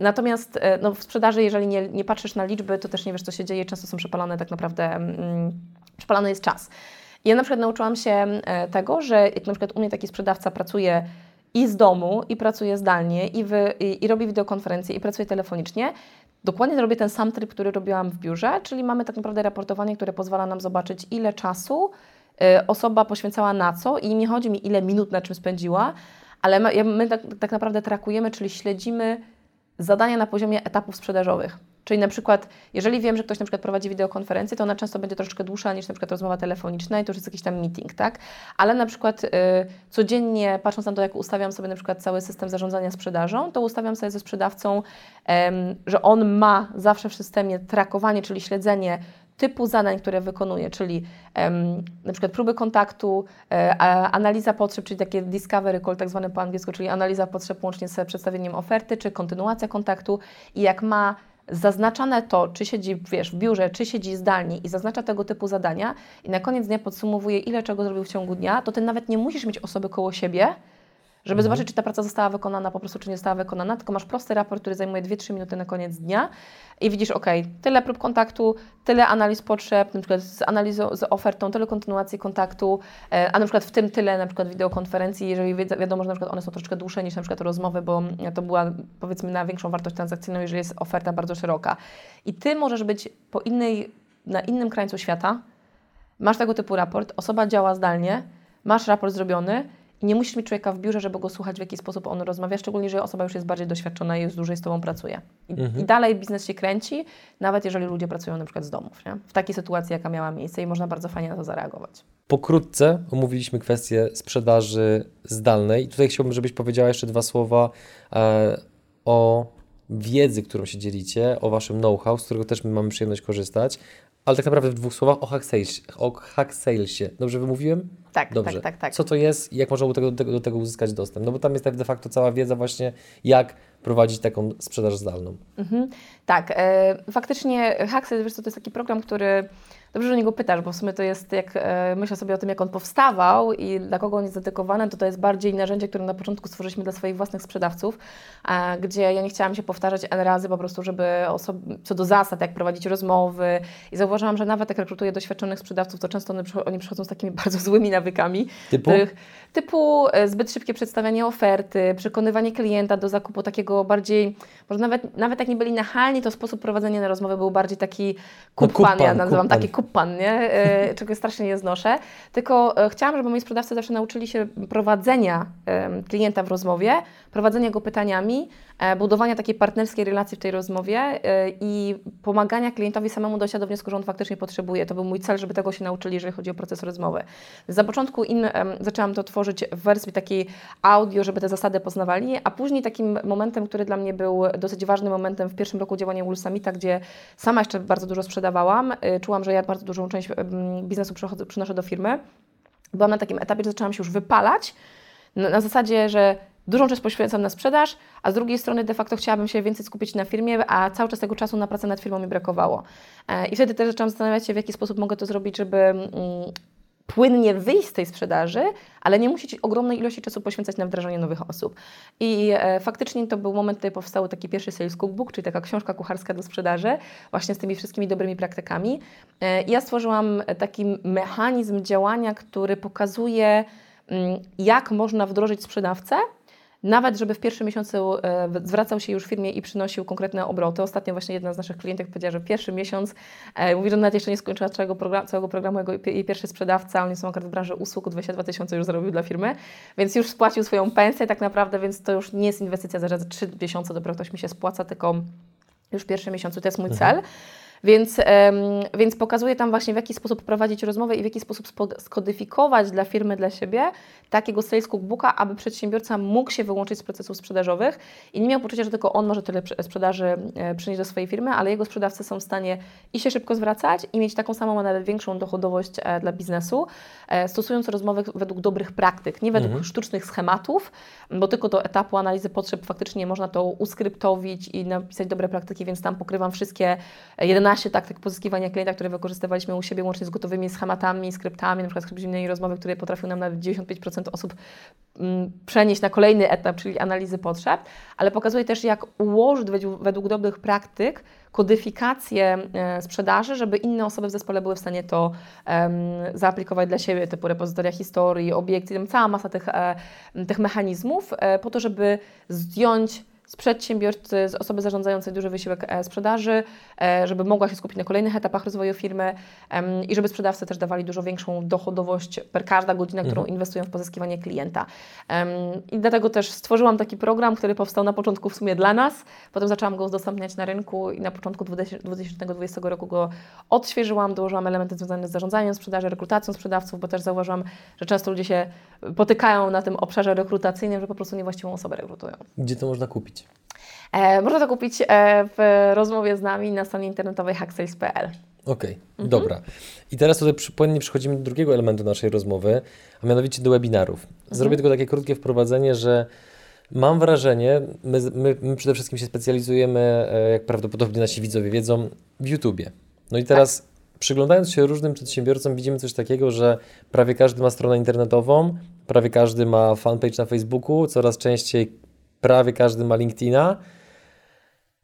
Natomiast no, w sprzedaży, jeżeli nie, nie patrzysz na liczby, to też nie wiesz, co się dzieje. Często są przepalane tak naprawdę, mm, przepalany jest czas. Ja na przykład nauczyłam się e, tego, że jak na przykład u mnie taki sprzedawca pracuje i z domu, i pracuje zdalnie, i, i, i robi wideokonferencje, i pracuje telefonicznie, dokładnie robię ten sam tryb, który robiłam w biurze, czyli mamy tak naprawdę raportowanie, które pozwala nam zobaczyć, ile czasu y, osoba poświęcała na co i nie chodzi mi, ile minut na czym spędziła, ale my, my tak, tak naprawdę trakujemy, czyli śledzimy zadania na poziomie etapów sprzedażowych. Czyli na przykład, jeżeli wiem, że ktoś na przykład prowadzi wideokonferencję, to ona często będzie troszeczkę dłuższa niż na przykład rozmowa telefoniczna i to już jest jakiś tam meeting, tak? Ale na przykład y, codziennie, patrząc na to, jak ustawiam sobie na przykład cały system zarządzania sprzedażą, to ustawiam sobie ze sprzedawcą, że on ma zawsze w systemie trakowanie, czyli śledzenie typu zadań, które wykonuje, czyli na przykład próby kontaktu, e, analiza potrzeb, czyli takie discovery call, tak zwane po angielsku, czyli analiza potrzeb łącznie z przedstawieniem oferty, czy kontynuacja kontaktu i jak ma zaznaczane to, czy siedzi wiesz, w biurze, czy siedzi zdalnie i zaznacza tego typu zadania i na koniec dnia podsumowuje, ile czego zrobił w ciągu dnia, to Ty nawet nie musisz mieć osoby koło siebie, żeby mhm. zobaczyć, czy ta praca została wykonana po prostu, czy nie została wykonana, tylko masz prosty raport, który zajmuje 2-3 minuty na koniec dnia i widzisz, ok, tyle prób kontaktu, tyle analiz potrzeb, na przykład z analizą, z ofertą, tyle kontynuacji kontaktu, e, a na przykład w tym tyle na przykład wideokonferencji, jeżeli wiadomo, że na przykład one są troszkę dłuższe niż na przykład rozmowy, bo to była powiedzmy na większą wartość transakcyjną, jeżeli jest oferta bardzo szeroka. I Ty możesz być po innej, na innym krańcu świata, masz tego typu raport, osoba działa zdalnie, masz raport zrobiony, nie musisz mieć człowieka w biurze, żeby go słuchać, w jaki sposób on rozmawia, szczególnie, że osoba już jest bardziej doświadczona i już dłużej z Tobą pracuje. I, mhm. I, dalej biznes się kręci, nawet jeżeli ludzie pracują na przykład z domów, nie? w takiej sytuacji, jaka miała miejsce i można bardzo fajnie na to zareagować. Pokrótce omówiliśmy kwestię sprzedaży zdalnej. I tutaj chciałbym, żebyś powiedziała jeszcze dwa słowa e, o wiedzy, którą się dzielicie, o Waszym know-how, z którego też my mamy przyjemność korzystać, ale tak naprawdę w dwóch słowach o hack, o hack salesie. Dobrze wymówiłem? Tak, Dobrze. tak, tak, tak. Co to jest i jak można do tego, do, tego, uzyskać dostęp? No bo tam jest tak de facto cała wiedza właśnie, jak prowadzić taką sprzedaż zdalną. Mhm. Tak, e, faktycznie hack sales, wiesz co, to jest taki program, który Dobrze, że o niego pytasz, bo w sumie to jest, jak e, myślę sobie o tym, jak on powstawał i dla kogo on jest dedykowany, to to jest bardziej narzędzie, które na początku stworzyliśmy dla swoich własnych sprzedawców, e, gdzie ja nie chciałam się powtarzać N razy po prostu, żeby osob- co do zasad, jak prowadzić rozmowy i zauważyłam, że nawet jak rekrutuję doświadczonych sprzedawców, to często oni, oni przychodzą z takimi [laughs] bardzo złymi nawykami, typu? Których, typu e, zbyt szybkie przedstawianie oferty, przekonywanie klienta do zakupu takiego bardziej, może nawet, nawet jak nie byli nachalni, to sposób prowadzenia na rozmowę był bardziej taki no, kupan, ja nazywam kupan. taki kuppan, nie? E, [laughs] czego strasznie nie znoszę. Tylko e, chciałam, żeby moi sprzedawcy zawsze nauczyli się prowadzenia klienta w rozmowie, prowadzenia go pytaniami, budowania takiej partnerskiej relacji w tej rozmowie e, i pomagania klientowi samemu dojść do wniosku, że on faktycznie potrzebuje. To był mój cel, żeby tego się nauczyli, jeżeli chodzi o proces rozmowy. Za początku im zaczęłam to tworzyć w wersji takiej audio, żeby te zasady poznawali, a później takim momentem, który dla mnie był dosyć ważnym momentem w pierwszym roku działania Wool Summita, gdzie sama jeszcze bardzo dużo sprzedawałam, e, czułam, że ja bardzo dużą część biznesu przynoszę do firmy. Byłam na takim etapie, że zaczęłam się już wypalać, na zasadzie, że Dużą część poświęcam na sprzedaż, a z drugiej strony de facto chciałabym się więcej skupić na firmie, a cały czas tego czasu na pracę nad firmą mi brakowało. E, I wtedy też zaczęłam zastanawiać się, w jaki sposób mogę to zrobić, żeby mm, płynnie wyjść z tej sprzedaży, ale nie musieć ogromnej ilości czasu poświęcać na wdrażanie nowych osób. I e, faktycznie to był moment, kiedy powstał taki pierwszy Sales Cookbook, czyli taka książka kucharska do sprzedaży, właśnie z tymi wszystkimi dobrymi praktykami. E, ja stworzyłam taki mechanizm działania, który pokazuje, mm, jak można wdrożyć sprzedawcę, nawet żeby w pierwszym miesiącu e, zwracał się już firmie i przynosił konkretne obroty. Ostatnio właśnie jedna z naszych klientek powiedziała, że pierwszy miesiąc, e, mówi, że nawet jeszcze nie skończyła całego, program, całego programu, jego, jej pierwszy sprzedawca, oni są akurat w branży usług, 22 tysiące już zarobił dla firmy, więc już spłacił swoją pensję tak naprawdę, więc to już nie jest inwestycja za 3 miesiące, dopiero ktoś mi się spłaca, tylko już w pierwszym miesiącu, to jest mój mhm. cel. Więc, więc pokazuje tam właśnie, w jaki sposób prowadzić rozmowę i w jaki sposób skodyfikować dla firmy, dla siebie takiego sales cookbooka, aby przedsiębiorca mógł się wyłączyć z procesów sprzedażowych i nie miał poczucia, że tylko on może tyle sprzedaży e, przynieść do swojej firmy, ale jego sprzedawcy są w stanie i się szybko zwracać i mieć taką samą, a nawet większą dochodowość e, dla biznesu, e, stosując rozmowy według dobrych praktyk, nie według mhm. sztucznych schematów, bo tylko do etapu analizy potrzeb faktycznie można to uskryptowić i napisać dobre praktyki, więc tam pokrywam wszystkie 11 12 taktyk pozyskiwania klienta, które wykorzystywaliśmy u siebie łącznie z gotowymi schematami, skryptami, na przykład skrypt zimnej rozmowy, które potrafią nam nawet 95% osób mm, przenieść na kolejny etap, czyli analizy potrzeb, ale pokazuje też, jak ułożyć według, według dobrych praktyk kodyfikację e, sprzedaży, żeby inne osoby w zespole były w stanie to um, zaaplikować dla siebie, typu repozytoria historii, obiekty, cała masa tych, e, tych mechanizmów, e, po to, żeby zdjąć z przedsiębiorcy, z osoby zarządzającej duży wysiłek e, sprzedaży, e, żeby mogła się skupić na kolejnych etapach rozwoju firmy i żeby sprzedawcy też dawali dużo większą dochodowość per każda godzina, którą mhm. inwestują w pozyskiwanie klienta. I dlatego też stworzyłam taki program, który powstał na początku w sumie dla nas, potem zaczęłam go udostępniać na rynku i na początku 2020 roku go odświeżyłam, dołożyłam elementy związane z zarządzaniem sprzedaży, rekrutacją sprzedawców, bo też zauważyłam, że często ludzie się potykają na tym obszarze rekrutacyjnym, że po prostu niewłaściwą osobę rekrutują. Gdzie to można kupić? E, można to kupić e, w rozmowie z nami na stronie internetowej hacksales.pl. Okej, okay, mhm. dobra. I teraz tutaj płynnie przechodzimy do drugiego elementu naszej rozmowy, a mianowicie do webinarów. Zrobię mhm. tylko takie krótkie wprowadzenie, że mam wrażenie, my, my, my, przede wszystkim się specjalizujemy, e, jak prawdopodobnie nasi widzowie wiedzą, w YouTubie. No i teraz tak. przyglądając się różnym przedsiębiorcom widzimy coś takiego, że prawie każdy ma stronę internetową, prawie każdy ma fanpage na Facebooku, coraz częściej prawie każdy ma LinkedIna.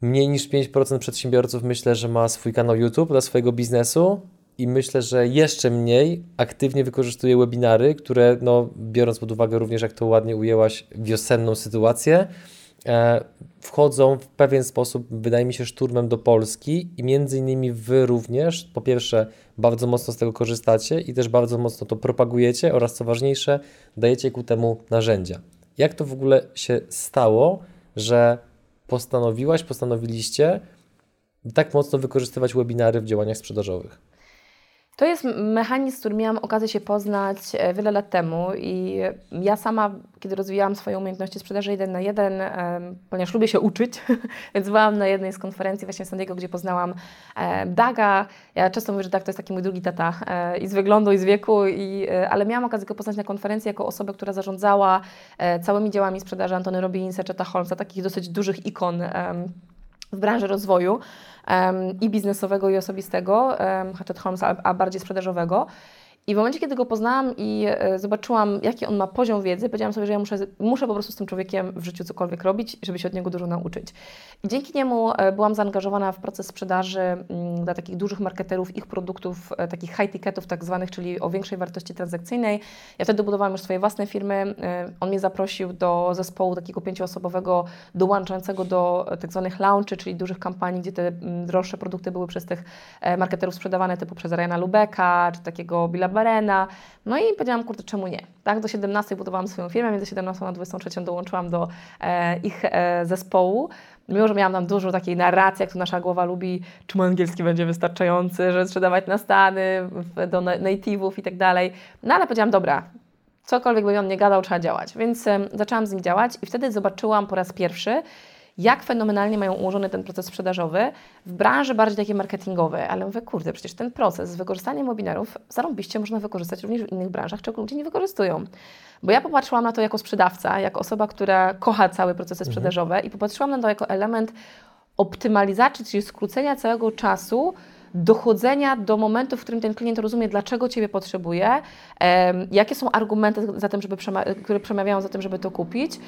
Mniej niż 5% przedsiębiorców myślę, że ma swój kanał YouTube dla swojego biznesu i myślę, że jeszcze mniej aktywnie wykorzystuje webinary, które no, biorąc pod uwagę również, jak to ładnie ujęłaś, wiosenną sytuację, e, wchodzą w pewien sposób, wydaje mi się, szturmem do Polski i między innymi Wy również, po pierwsze, bardzo mocno z tego korzystacie i też bardzo mocno to propagujecie oraz co ważniejsze, dajecie ku temu narzędzia. Jak to w ogóle się stało, że postanowiłaś, postanowiliście tak mocno wykorzystywać webinary w działaniach sprzedażowych? To jest mechanizm, z którym miałam okazję się poznać e, wiele lat temu i ja sama, kiedy rozwijałam swoje umiejętności sprzedaży jeden na jeden, ponieważ lubię się uczyć, [laughs] więc byłam na jednej z konferencji właśnie w San Diego, gdzie poznałam e, Daga. Ja często mówię, że Dag to jest taki mój drugi tata e, i z wyglądu, i z wieku, i, ale miałam okazję go poznać na konferencji jako osobę, która zarządzała całymi działami sprzedaży Antony Robbinsa, Cheta Holmesa, takich dosyć dużych ikon w branży rozwoju um, i biznesowego, i osobistego, um, Hatchet Holmes, a, a bardziej sprzedażowego. I w momencie, kiedy go poznałam i e, zobaczyłam, jaki on ma poziom wiedzy, powiedziałam sobie, że ja muszę, muszę po prostu z tym człowiekiem w życiu cokolwiek robić, żeby się od niego dużo nauczyć. I dzięki niemu e, byłam zaangażowana w proces sprzedaży mm, dla takich dużych marketerów ich produktów, e, takich high ticketów tak zwanych, czyli o większej wartości transakcyjnej. Ja wtedy budowałam już swoje własne firmy. On mnie zaprosił do zespołu takiego pięcioosobowego, dołączającego do tak zwanych launchy, czyli dużych kampanii, gdzie te mm, droższe produkty były przez tych marketerów sprzedawane, typu przez Ryana Lubeka, czy takiego Billa Barena. No i powiedziałam, kurde, czemu nie? Tak, do 17 budowałam swoją firmę, między 17 a 23 dołączyłam do e, ich e, zespołu. Mimo, że miałam tam dużo takiej narracji, jak to nasza głowa lubi, czy mój angielski będzie wystarczający, że trzeba dawać na Stany, do native'ów i tak dalej. No ale powiedziałam, dobra, cokolwiek by on nie gadał, trzeba działać. Więc zaczęłam z nim działać i wtedy zobaczyłam po raz pierwszy, jak fenomenalnie mają ułożony ten proces sprzedażowy w branży bardziej takiej marketingowej. Ale mówię, kurde, przecież ten proces z wykorzystaniem webinarów zarąbiście można wykorzystać również w innych branżach, czego ludzie nie wykorzystują. Bo ja popatrzyłam na to jako sprzedawca, jako osoba, która kocha całe procesy mhm. sprzedażowe i popatrzyłam na to jako element optymalizacji, czyli skrócenia całego czasu, dochodzenia do momentu, w którym ten klient rozumie, dlaczego Ciebie potrzebuje, jakie są argumenty za tym, żeby które przemawiają za tym, żeby to kupić.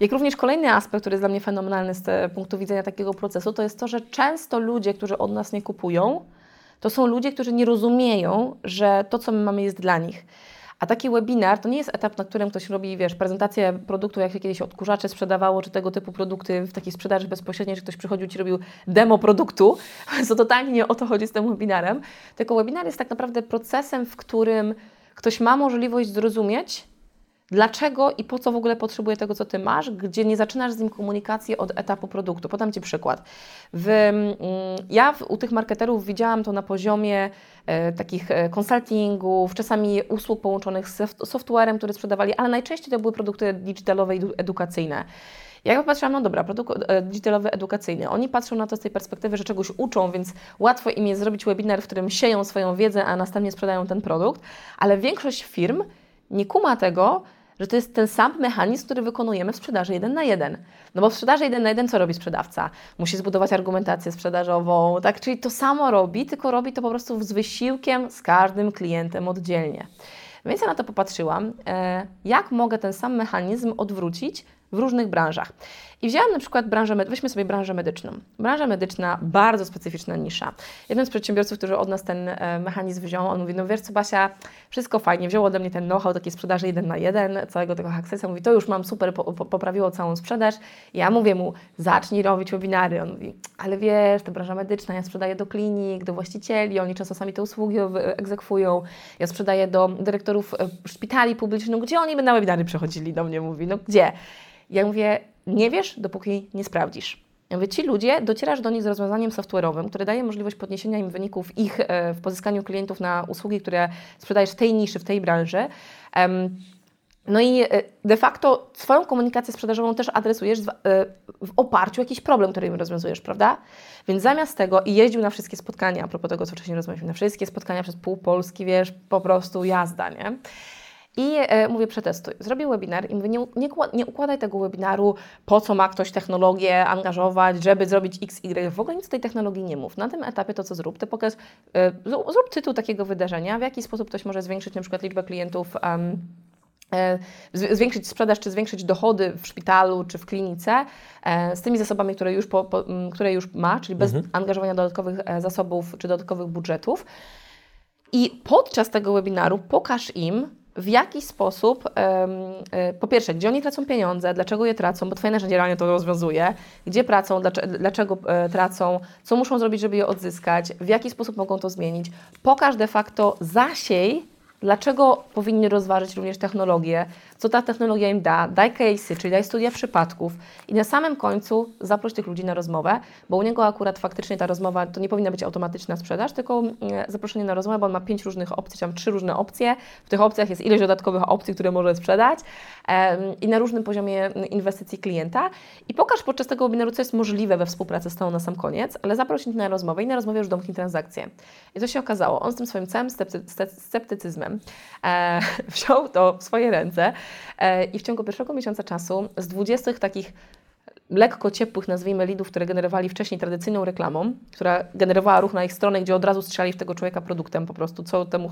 Jak również kolejny aspekt, który jest dla mnie fenomenalny z punktu widzenia takiego procesu, to jest to, że często ludzie, którzy od nas nie kupują, to są ludzie, którzy nie rozumieją, że to, co my mamy, jest dla nich. A taki webinar to nie jest etap, na którym ktoś robi, wiesz, prezentację produktu, jak się kiedyś odkurzacze sprzedawało, czy tego typu produkty w takiej sprzedaży bezpośredniej, że ktoś przychodził Ci robił demo produktu, [laughs] co totalnie nie o to chodzi z tym webinarem. Tylko webinar jest tak naprawdę procesem, w którym ktoś ma możliwość zrozumieć, dlaczego i po co w ogóle potrzebuje tego, co Ty masz, gdzie nie zaczynasz z nim komunikacji od etapu produktu. Podam Ci przykład. W, mm, ja w, u tych marketerów widziałam to na poziomie e, takich e, konsultingów, czasami usług połączonych z softwarem, które sprzedawali, ale najczęściej to były produkty digitalowe i edukacyjne. Ja popatrzyłam, no dobra, produkt e, digitalowy, edukacyjny. Oni patrzą na to z tej perspektywy, że czegoś uczą, więc łatwo im jest zrobić webinar, w którym sieją swoją wiedzę, a następnie sprzedają ten produkt, ale większość firm nie kuma tego, że to jest ten sam mechanizm, który wykonujemy w sprzedaży jeden na jeden. No bo w sprzedaży jeden na jeden co robi sprzedawca? Musi zbudować argumentację sprzedażową, tak? Czyli to samo robi, tylko robi to po prostu z wysiłkiem z każdym klientem oddzielnie. Więc ja na to popatrzyłam, e, jak mogę ten sam mechanizm odwrócić w różnych branżach. I wzięłam na przykład branżę, weźmy sobie branżę medyczną. Branża medyczna, bardzo specyficzna nisza. Jeden z przedsiębiorców, który od nas ten e, mechanizm wziął, on mówi, no wiesz co Basia, wszystko fajnie, wziął ode mnie ten know-how takiej sprzedaży jeden na jeden, całego tego Accessa, mówi, to już mam super, po, po, poprawiło całą sprzedaż. Ja mówię mu, zacznij robić webinary. On mówi, ale wiesz, to branża medyczna, ja sprzedaję do klinik, do właścicieli, oni często sami te usługi egzekwują. Ja sprzedaję do dyrektorów e, szpitali publicznych, gdzie oni by na webinary przychodzili do mnie, mówi, no gdzie? Ja mówię, nie wiesz, dopóki nie sprawdzisz. Ja mówię, ci ludzie, docierasz do nich z rozwiązaniem software'owym, które daje możliwość podniesienia im wyników ich e, w pozyskaniu klientów na usługi, które sprzedajesz w tej niszy, w tej branży. No i e, de facto swoją komunikację sprzedażową też adresujesz e, w oparciu o jakiś problem, który im rozwiązujesz, prawda? Więc zamiast tego i jeździł na wszystkie spotkania, a propos tego, co wcześniej rozmawialiśmy, na wszystkie spotkania przez pół Polski, wiesz, po prostu jazda, nie? I e, mówię, przetestuj. Zrobię webinar i mówię, nie, nie, nie, układaj tego webinaru, po co ma ktoś technologię angażować, żeby zrobić X, Y. W ogóle nic o tej technologii nie mów. Na tym etapie to, co zrób, to pokaż, e, zrób tytuł takiego wydarzenia, w jaki sposób ktoś może zwiększyć na przykład liczbę klientów um, zwiększyć sprzedaż czy zwiększyć dochody w szpitalu czy w klinice e, z tymi zasobami, które już, po, po, które już ma, czyli bez mhm. angażowania dodatkowych zasobów czy dodatkowych budżetów. I podczas tego webinaru pokaż im, w jaki sposób, e, po pierwsze, gdzie oni tracą pieniądze, dlaczego je tracą, bo Twoje narzędzie realnie to rozwiązuje, gdzie tracą, dlaczego e, tracą, co muszą zrobić, żeby je odzyskać, w jaki sposób mogą to zmienić. Pokaż de facto, zasiej Dlaczego powinni rozważyć również technologię? Co ta technologia im da? Daj case'y, czyli daj studia przypadków i na samym końcu zaproś tych ludzi na rozmowę, bo u niego akurat faktycznie ta rozmowa to nie powinna być automatyczna sprzedaż, tylko mm, zaproszenie na rozmowę, bo on ma pięć różnych opcji, tam trzy różne opcje. W tych opcjach jest ileś dodatkowych opcji, które może sprzedać i na różnym poziomie inwestycji klienta. I pokaż podczas tego webinaru, co jest możliwe we współpracy z tą na sam koniec, ale zaproś ich na rozmowę i na rozmowie już domknij transakcję. I co się okazało? On z tym swoim całym sceptycyzmem e, [laughs] wziął to w swoje ręce i w ciągu pierwszego miesiąca czasu z 20 takich lekko ciepłych, nazwijmy, lidów, które generowali wcześniej tradycyjną reklamą, która generowała ruch na ich stronę, gdzie od razu strzelali w tego człowieka produktem, po prostu co temu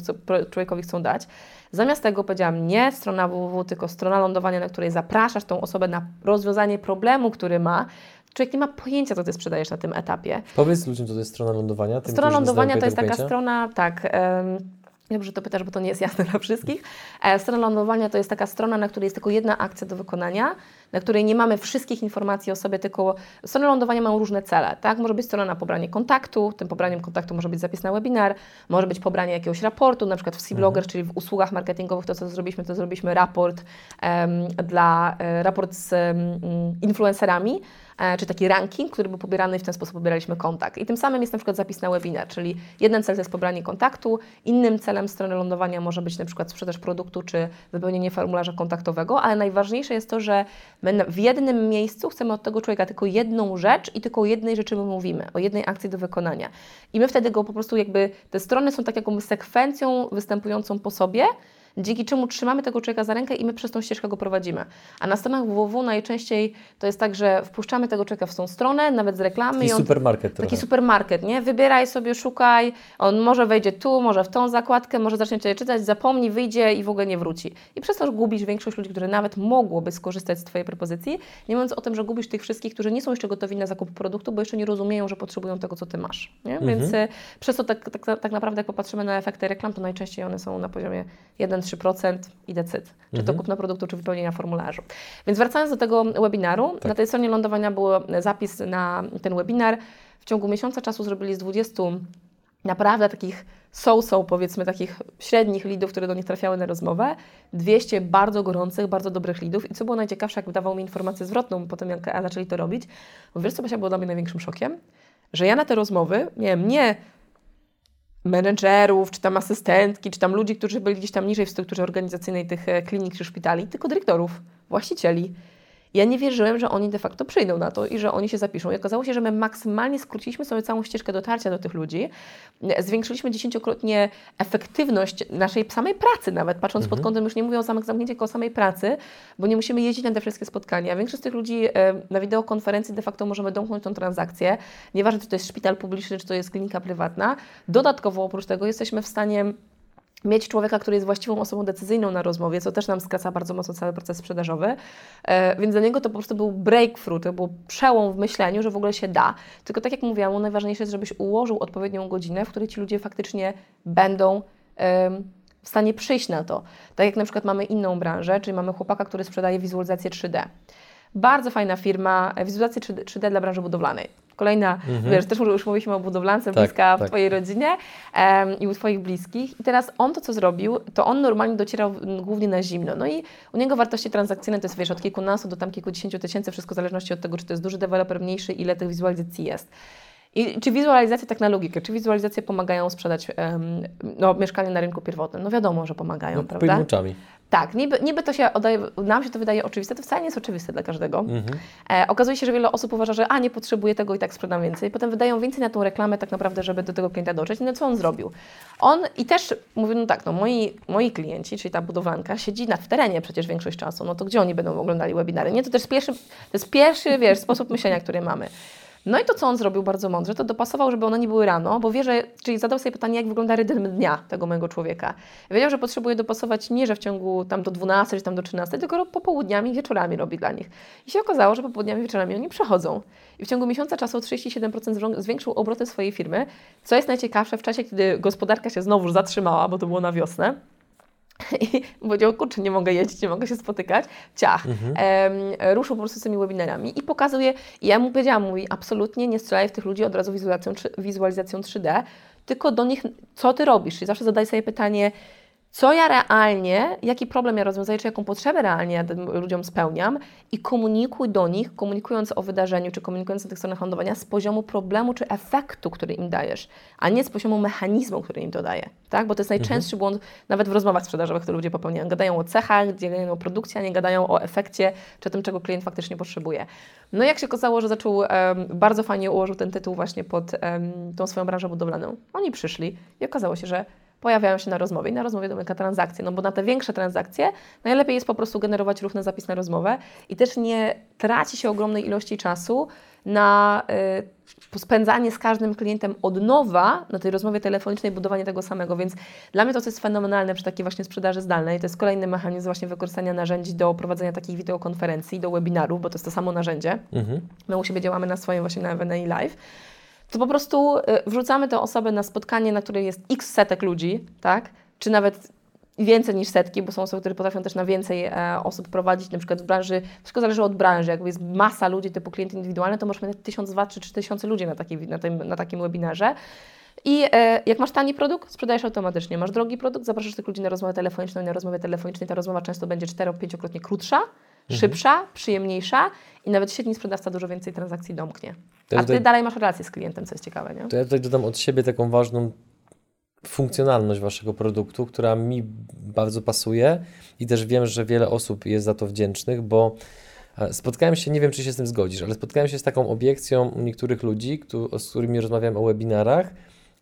człowiekowi chcą dać. Zamiast tego powiedziałam nie strona www, tylko strona lądowania, na której zapraszasz tą osobę na rozwiązanie problemu, który ma, Człowiek nie ma pojęcia, co ty sprzedajesz na tym etapie. Powiedz ludziom, co to jest strona lądowania. Tym, strona lądowania to jest taka strona, tak. Dobrze, że to pytasz, bo to nie jest jasne [laughs] dla wszystkich. E, strona lądowania to jest taka strona, na której jest tylko jedna akcja do wykonania, na której nie mamy wszystkich informacji o sobie, tylko strony lądowania mają różne cele. Tak? Może być strona na pobranie kontaktu, tym pobraniem kontaktu może być zapis na webinar, może być pobranie jakiegoś raportu, na przykład w C-Blogger, mhm. czyli w usługach marketingowych, to co zrobiliśmy, to zrobiliśmy raport um, dla, e, raport z um, influencerami, czy taki ranking, który był pobierany i w ten sposób pobieraliśmy kontakt. I tym samym jest na przykład zapis na webinar, czyli jeden cel to jest pobranie kontaktu, innym celem strony lądowania może być na przykład sprzedaż produktu czy wypełnienie formularza kontaktowego, ale najważniejsze jest to, że my w jednym miejscu chcemy od tego człowieka tylko jedną rzecz i tylko o jednej rzeczy my mówimy, o jednej akcji do wykonania. I my wtedy go po prostu jakby, te strony są tak jakąś sekwencją występującą po sobie, dzięki czemu trzymamy tego człowieka za rękę i my przez tą ścieżkę go prowadzimy. A na stronach www najczęściej to jest tak, że wpuszczamy tego człowieka w tą stronę, nawet z reklamy. Taki on, supermarket Taki supermarket, nie? Wybieraj sobie, szukaj, on może wejdzie tu, może w tą zakładkę, może zacznie Cię czytać, zapomni, wyjdzie i w ogóle nie wróci. I przez to gubisz większość ludzi, które nawet mogłoby skorzystać z Twojej propozycji, nie mówiąc o tym, że gubisz tych wszystkich, którzy nie są jeszcze gotowi na zakup produktu, bo jeszcze nie rozumieją, że potrzebują tego, co Ty masz. Nie? Mhm. Więc y, przez to tak, tak, tak naprawdę, jak popatrzymy na efekty reklam, to najczęściej one są na poziomie 1-3% i decyd, czy mhm. to kupno produktu, czy wypełnienia formularzu. Więc wracając do tego webinaru, tak. na tej stronie lądowania był zapis na ten webinar. W ciągu miesiąca czasu zrobili z 20 naprawdę takich so-so, powiedzmy, takich średnich lidów, które do nich trafiały na rozmowę, 200 bardzo gorących, bardzo dobrych lidów i co było najciekawsze, jak dawał mi informację zwrotną po tym, jak zaczęli to robić, bo wiesz, co było dla mnie największym szokiem? Że ja na te rozmowy miałem nie menedżerów, czy tam asystentki, czy tam ludzi, którzy byli gdzieś tam niżej w strukturze organizacyjnej tych e, klinik czy szpitali, tylko dyrektorów, właścicieli. Ja nie wierzyłem, że oni de facto przyjdą na to i że oni się zapiszą. I okazało się, że my maksymalnie skróciliśmy sobie całą ścieżkę dotarcia do tych ludzi, zwiększyliśmy dziesięciokrotnie efektywność naszej samej pracy, nawet patrząc mhm. pod kątem, już nie mówię o samych zamknięciach, tylko o samej pracy, bo nie musimy jeździć na te wszystkie spotkania. Większość z tych ludzi e, na wideokonferencji de facto możemy domknąć tą transakcję. Nieważne, czy to jest szpital publiczny, czy to jest klinika prywatna. Dodatkowo oprócz tego jesteśmy w stanie mieć człowieka, który jest właściwą osobą decyzyjną na rozmowie, co też nam skraca bardzo mocno cały proces sprzedażowy. E, więc dla niego to po prostu był breakthrough, to był przełom w myśleniu, że w ogóle się da. Tylko tak jak mówiłam, najważniejsze jest, żebyś ułożył odpowiednią godzinę, w której ci ludzie faktycznie będą w stanie przyjść na to. Tak jak na przykład mamy inną branżę, czyli mamy chłopaka, który sprzedaje wizualizację 3D. Bardzo fajna firma, e, wizualizacja 3D dla branży budowlanej. Kolejna, mhm. wiesz, też już mówiliśmy o budowlance, tak, bliska tak. w Twojej rodzinie um, i u Twoich bliskich. I teraz on to, co zrobił, to on normalnie docierał głównie na zimno. No i u niego wartości transakcyjne to jest, wiesz, od kilkunastu do tam kilkudziesięciu tysięcy, wszystko w zależności od tego, czy to jest duży deweloper, mniejszy, ile tych wizualizacji jest. I czy wizualizacje, tak na logikę, czy wizualizacje pomagają sprzedać um, no, mieszkanie na rynku pierwotnym? No wiadomo, że pomagają, no, prawda? Pojmuczami. Tak, niby, niby to się oddaje, nam się to wydaje oczywiste, to wcale nie jest oczywiste dla każdego. Mhm. E, okazuje się, że wiele osób uważa, że a nie potrzebuję tego i tak sprzedam więcej. Potem wydają więcej na tą reklamę tak naprawdę, żeby do tego klienta dotrzeć. No co on zrobił? On i też mówił, no tak, no moi, moi klienci, czyli ta budowlanka, siedzi na, w terenie przecież większość czasu, no to gdzie oni będą oglądali webinary? Nie, to też pierwszy, to jest pierwszy, wiesz, sposób myślenia, który mamy. No i to, co on zrobił bardzo mądrze, to dopasował, żeby one nie były rano, bo wie, że, czyli zadał sobie pytanie, jak wygląda rytm dnia tego mojego człowieka. Wiedział, że potrzebuje dopasować nie, że w ciągu tam do 12 czy tam do 13, tylko popołudniami wieczorami robi dla nich. I się okazało, że popołudniami wieczorami oni przychodzą. I w ciągu miesiąca czasu o 37% zwiększył obroty swojej firmy, co jest najciekawsze w czasie, kiedy gospodarka się znowu zatrzymała, bo to było na wiosnę [laughs] i powiedział, kurczę, nie mogę jeździć, nie mogę się spotykać. Ciach. Mhm. E, ruszył po prostu z tymi webinarami i pokazuje, i ja mu powiedziałam, mówi, absolutnie nie strzelaj w tych ludzi od razu wizualizacją, wizualizacją 3D, tylko do nich, co Ty robisz? Czyli zawsze zadaj sobie pytanie, co ja realnie, jaki problem ja rozwiązuję, czy jaką potrzebę realnie ludziom spełniam i komunikuj do nich, komunikując o wydarzeniu, czy komunikując na tych stronach lądowania z poziomu problemu, czy efektu, który im dajesz, a nie z poziomu mechanizmu, który im to daje, tak? Bo to jest mhm. najczęstszy mhm. błąd nawet w rozmowach sprzedażowych, które ludzie popełniają. Gadają o cechach, gadają o produkcji, a nie gadają o efekcie, czy tym, czego klient faktycznie potrzebuje. No i jak się okazało, że zaczął, um, bardzo fajnie ułożył ten tytuł właśnie pod um, tą swoją branżę budowlaną. Oni przyszli i okazało się, że pojawiają się na rozmowie i na rozmowie domyka transakcję, no bo na te większe transakcje najlepiej jest po prostu generować ruch na zapis na rozmowę i też nie traci się ogromnej ilości czasu na y, spędzanie z każdym klientem od nowa na tej rozmowie telefonicznej, budowanie tego samego, więc dla mnie to, co jest fenomenalne przy takiej właśnie sprzedaży zdalnej, to jest kolejny mechanizm właśnie wykorzystania narzędzi do prowadzenia takich wideokonferencji, do webinarów, bo to jest to samo narzędzie. Mhm. My u siebie działamy na swoim właśnie na FNA Live to po prostu y, wrzucamy tę osobę na spotkanie, na której jest x setek ludzi, tak? Czy nawet więcej niż setki, bo są osoby, które potrafią też na więcej e, osób prowadzić, na przykład w branży, wszystko zależy od branży, jakby jest masa ludzi typu klienty indywidualne, to możesz mieć tysiąc, dwa czy trzy tysiące ludzi na, taki, na, tym, na takim webinarze. I e, jak masz tani produkt, sprzedajesz automatycznie. Masz drogi produkt, zapraszasz tych ludzi na rozmowę telefoniczną i na rozmowę telefonicznej ta rozmowa często będzie 4-5-krotnie krótsza. Szybsza, przyjemniejsza i nawet średni sprzedawca dużo więcej transakcji domknie. To A Ty dalej masz relację z klientem, co jest ciekawe, nie? To ja tutaj dodam od siebie taką ważną funkcjonalność Waszego produktu, która mi bardzo pasuje i też wiem, że wiele osób jest za to wdzięcznych, bo e, spotkałem się, nie wiem czy się z tym zgodzisz, ale spotkałem się z taką obiekcją u niektórych ludzi, z którymi rozmawiałem o webinarach,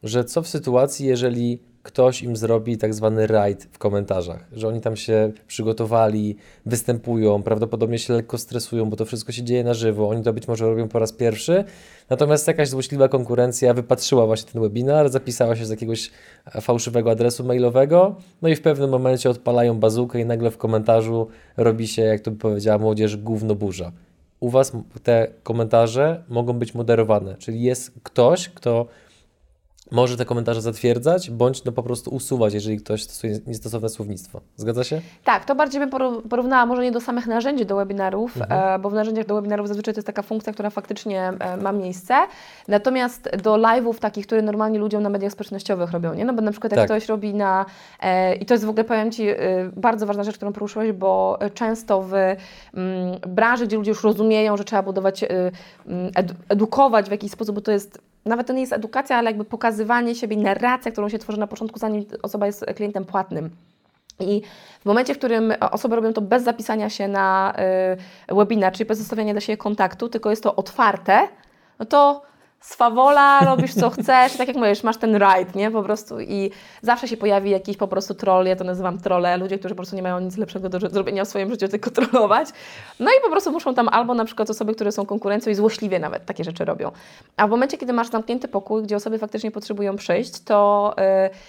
że co w sytuacji, jeżeli ktoś im zrobi tak zwany raid w komentarzach, że oni tam się przygotowali, występują, prawdopodobnie się lekko stresują, bo to wszystko się dzieje na żywo, oni to być może robią po raz pierwszy, natomiast jakaś złośliwa konkurencja wypatrzyła właśnie ten webinar, zapisała się z jakiegoś fałszywego adresu mailowego, no i w pewnym momencie odpalają bazukę i nagle w komentarzu robi się, jak to by powiedziała młodzież, gówno burza. U Was te komentarze mogą być moderowane, czyli jest ktoś, kto może te komentarze zatwierdzać, bądź no po prostu usuwać, jeżeli ktoś stosuje niestosowne słownictwo. Zgadza się? Tak, to bardziej bym porównała może nie do samych narzędzi do webinarów, mhm. e, bo w narzędziach do webinarów zazwyczaj to jest taka funkcja, która faktycznie e, ma miejsce. Natomiast do live'ów takich, które normalnie ludziom na mediach społecznościowych robią, nie? No bo na przykład jak tak. ktoś robi na... E, I to jest w ogóle, powiem Ci, bardzo ważna rzecz, którą poruszyłeś, bo często w mm, branży, gdzie ludzie już rozumieją, że trzeba budować, mm, edukować w jakiś sposób, bo to jest nawet to nie jest edukacja, ale jakby pokazywanie siebie, narracja, którą się tworzy na początku, zanim osoba jest klientem płatnym. I w momencie, w którym osoby robią to bez zapisania się na y, webinar, czyli bez zostawiania dla siebie kontaktu, tylko jest to otwarte, no to swawola, robisz co chcesz, tak jak mówisz, masz ten ride, nie, po prostu. I zawsze się pojawi jakiś po prostu troll, ja to nazywam trolle, ludzie, którzy po prostu nie mają nic lepszego do zrobienia w swoim życiu, tylko trollować, no i po prostu muszą tam albo na przykład osoby, które są konkurencją i złośliwie nawet takie rzeczy robią, a w momencie, kiedy masz zamknięty pokój, gdzie osoby faktycznie potrzebują przyjść, to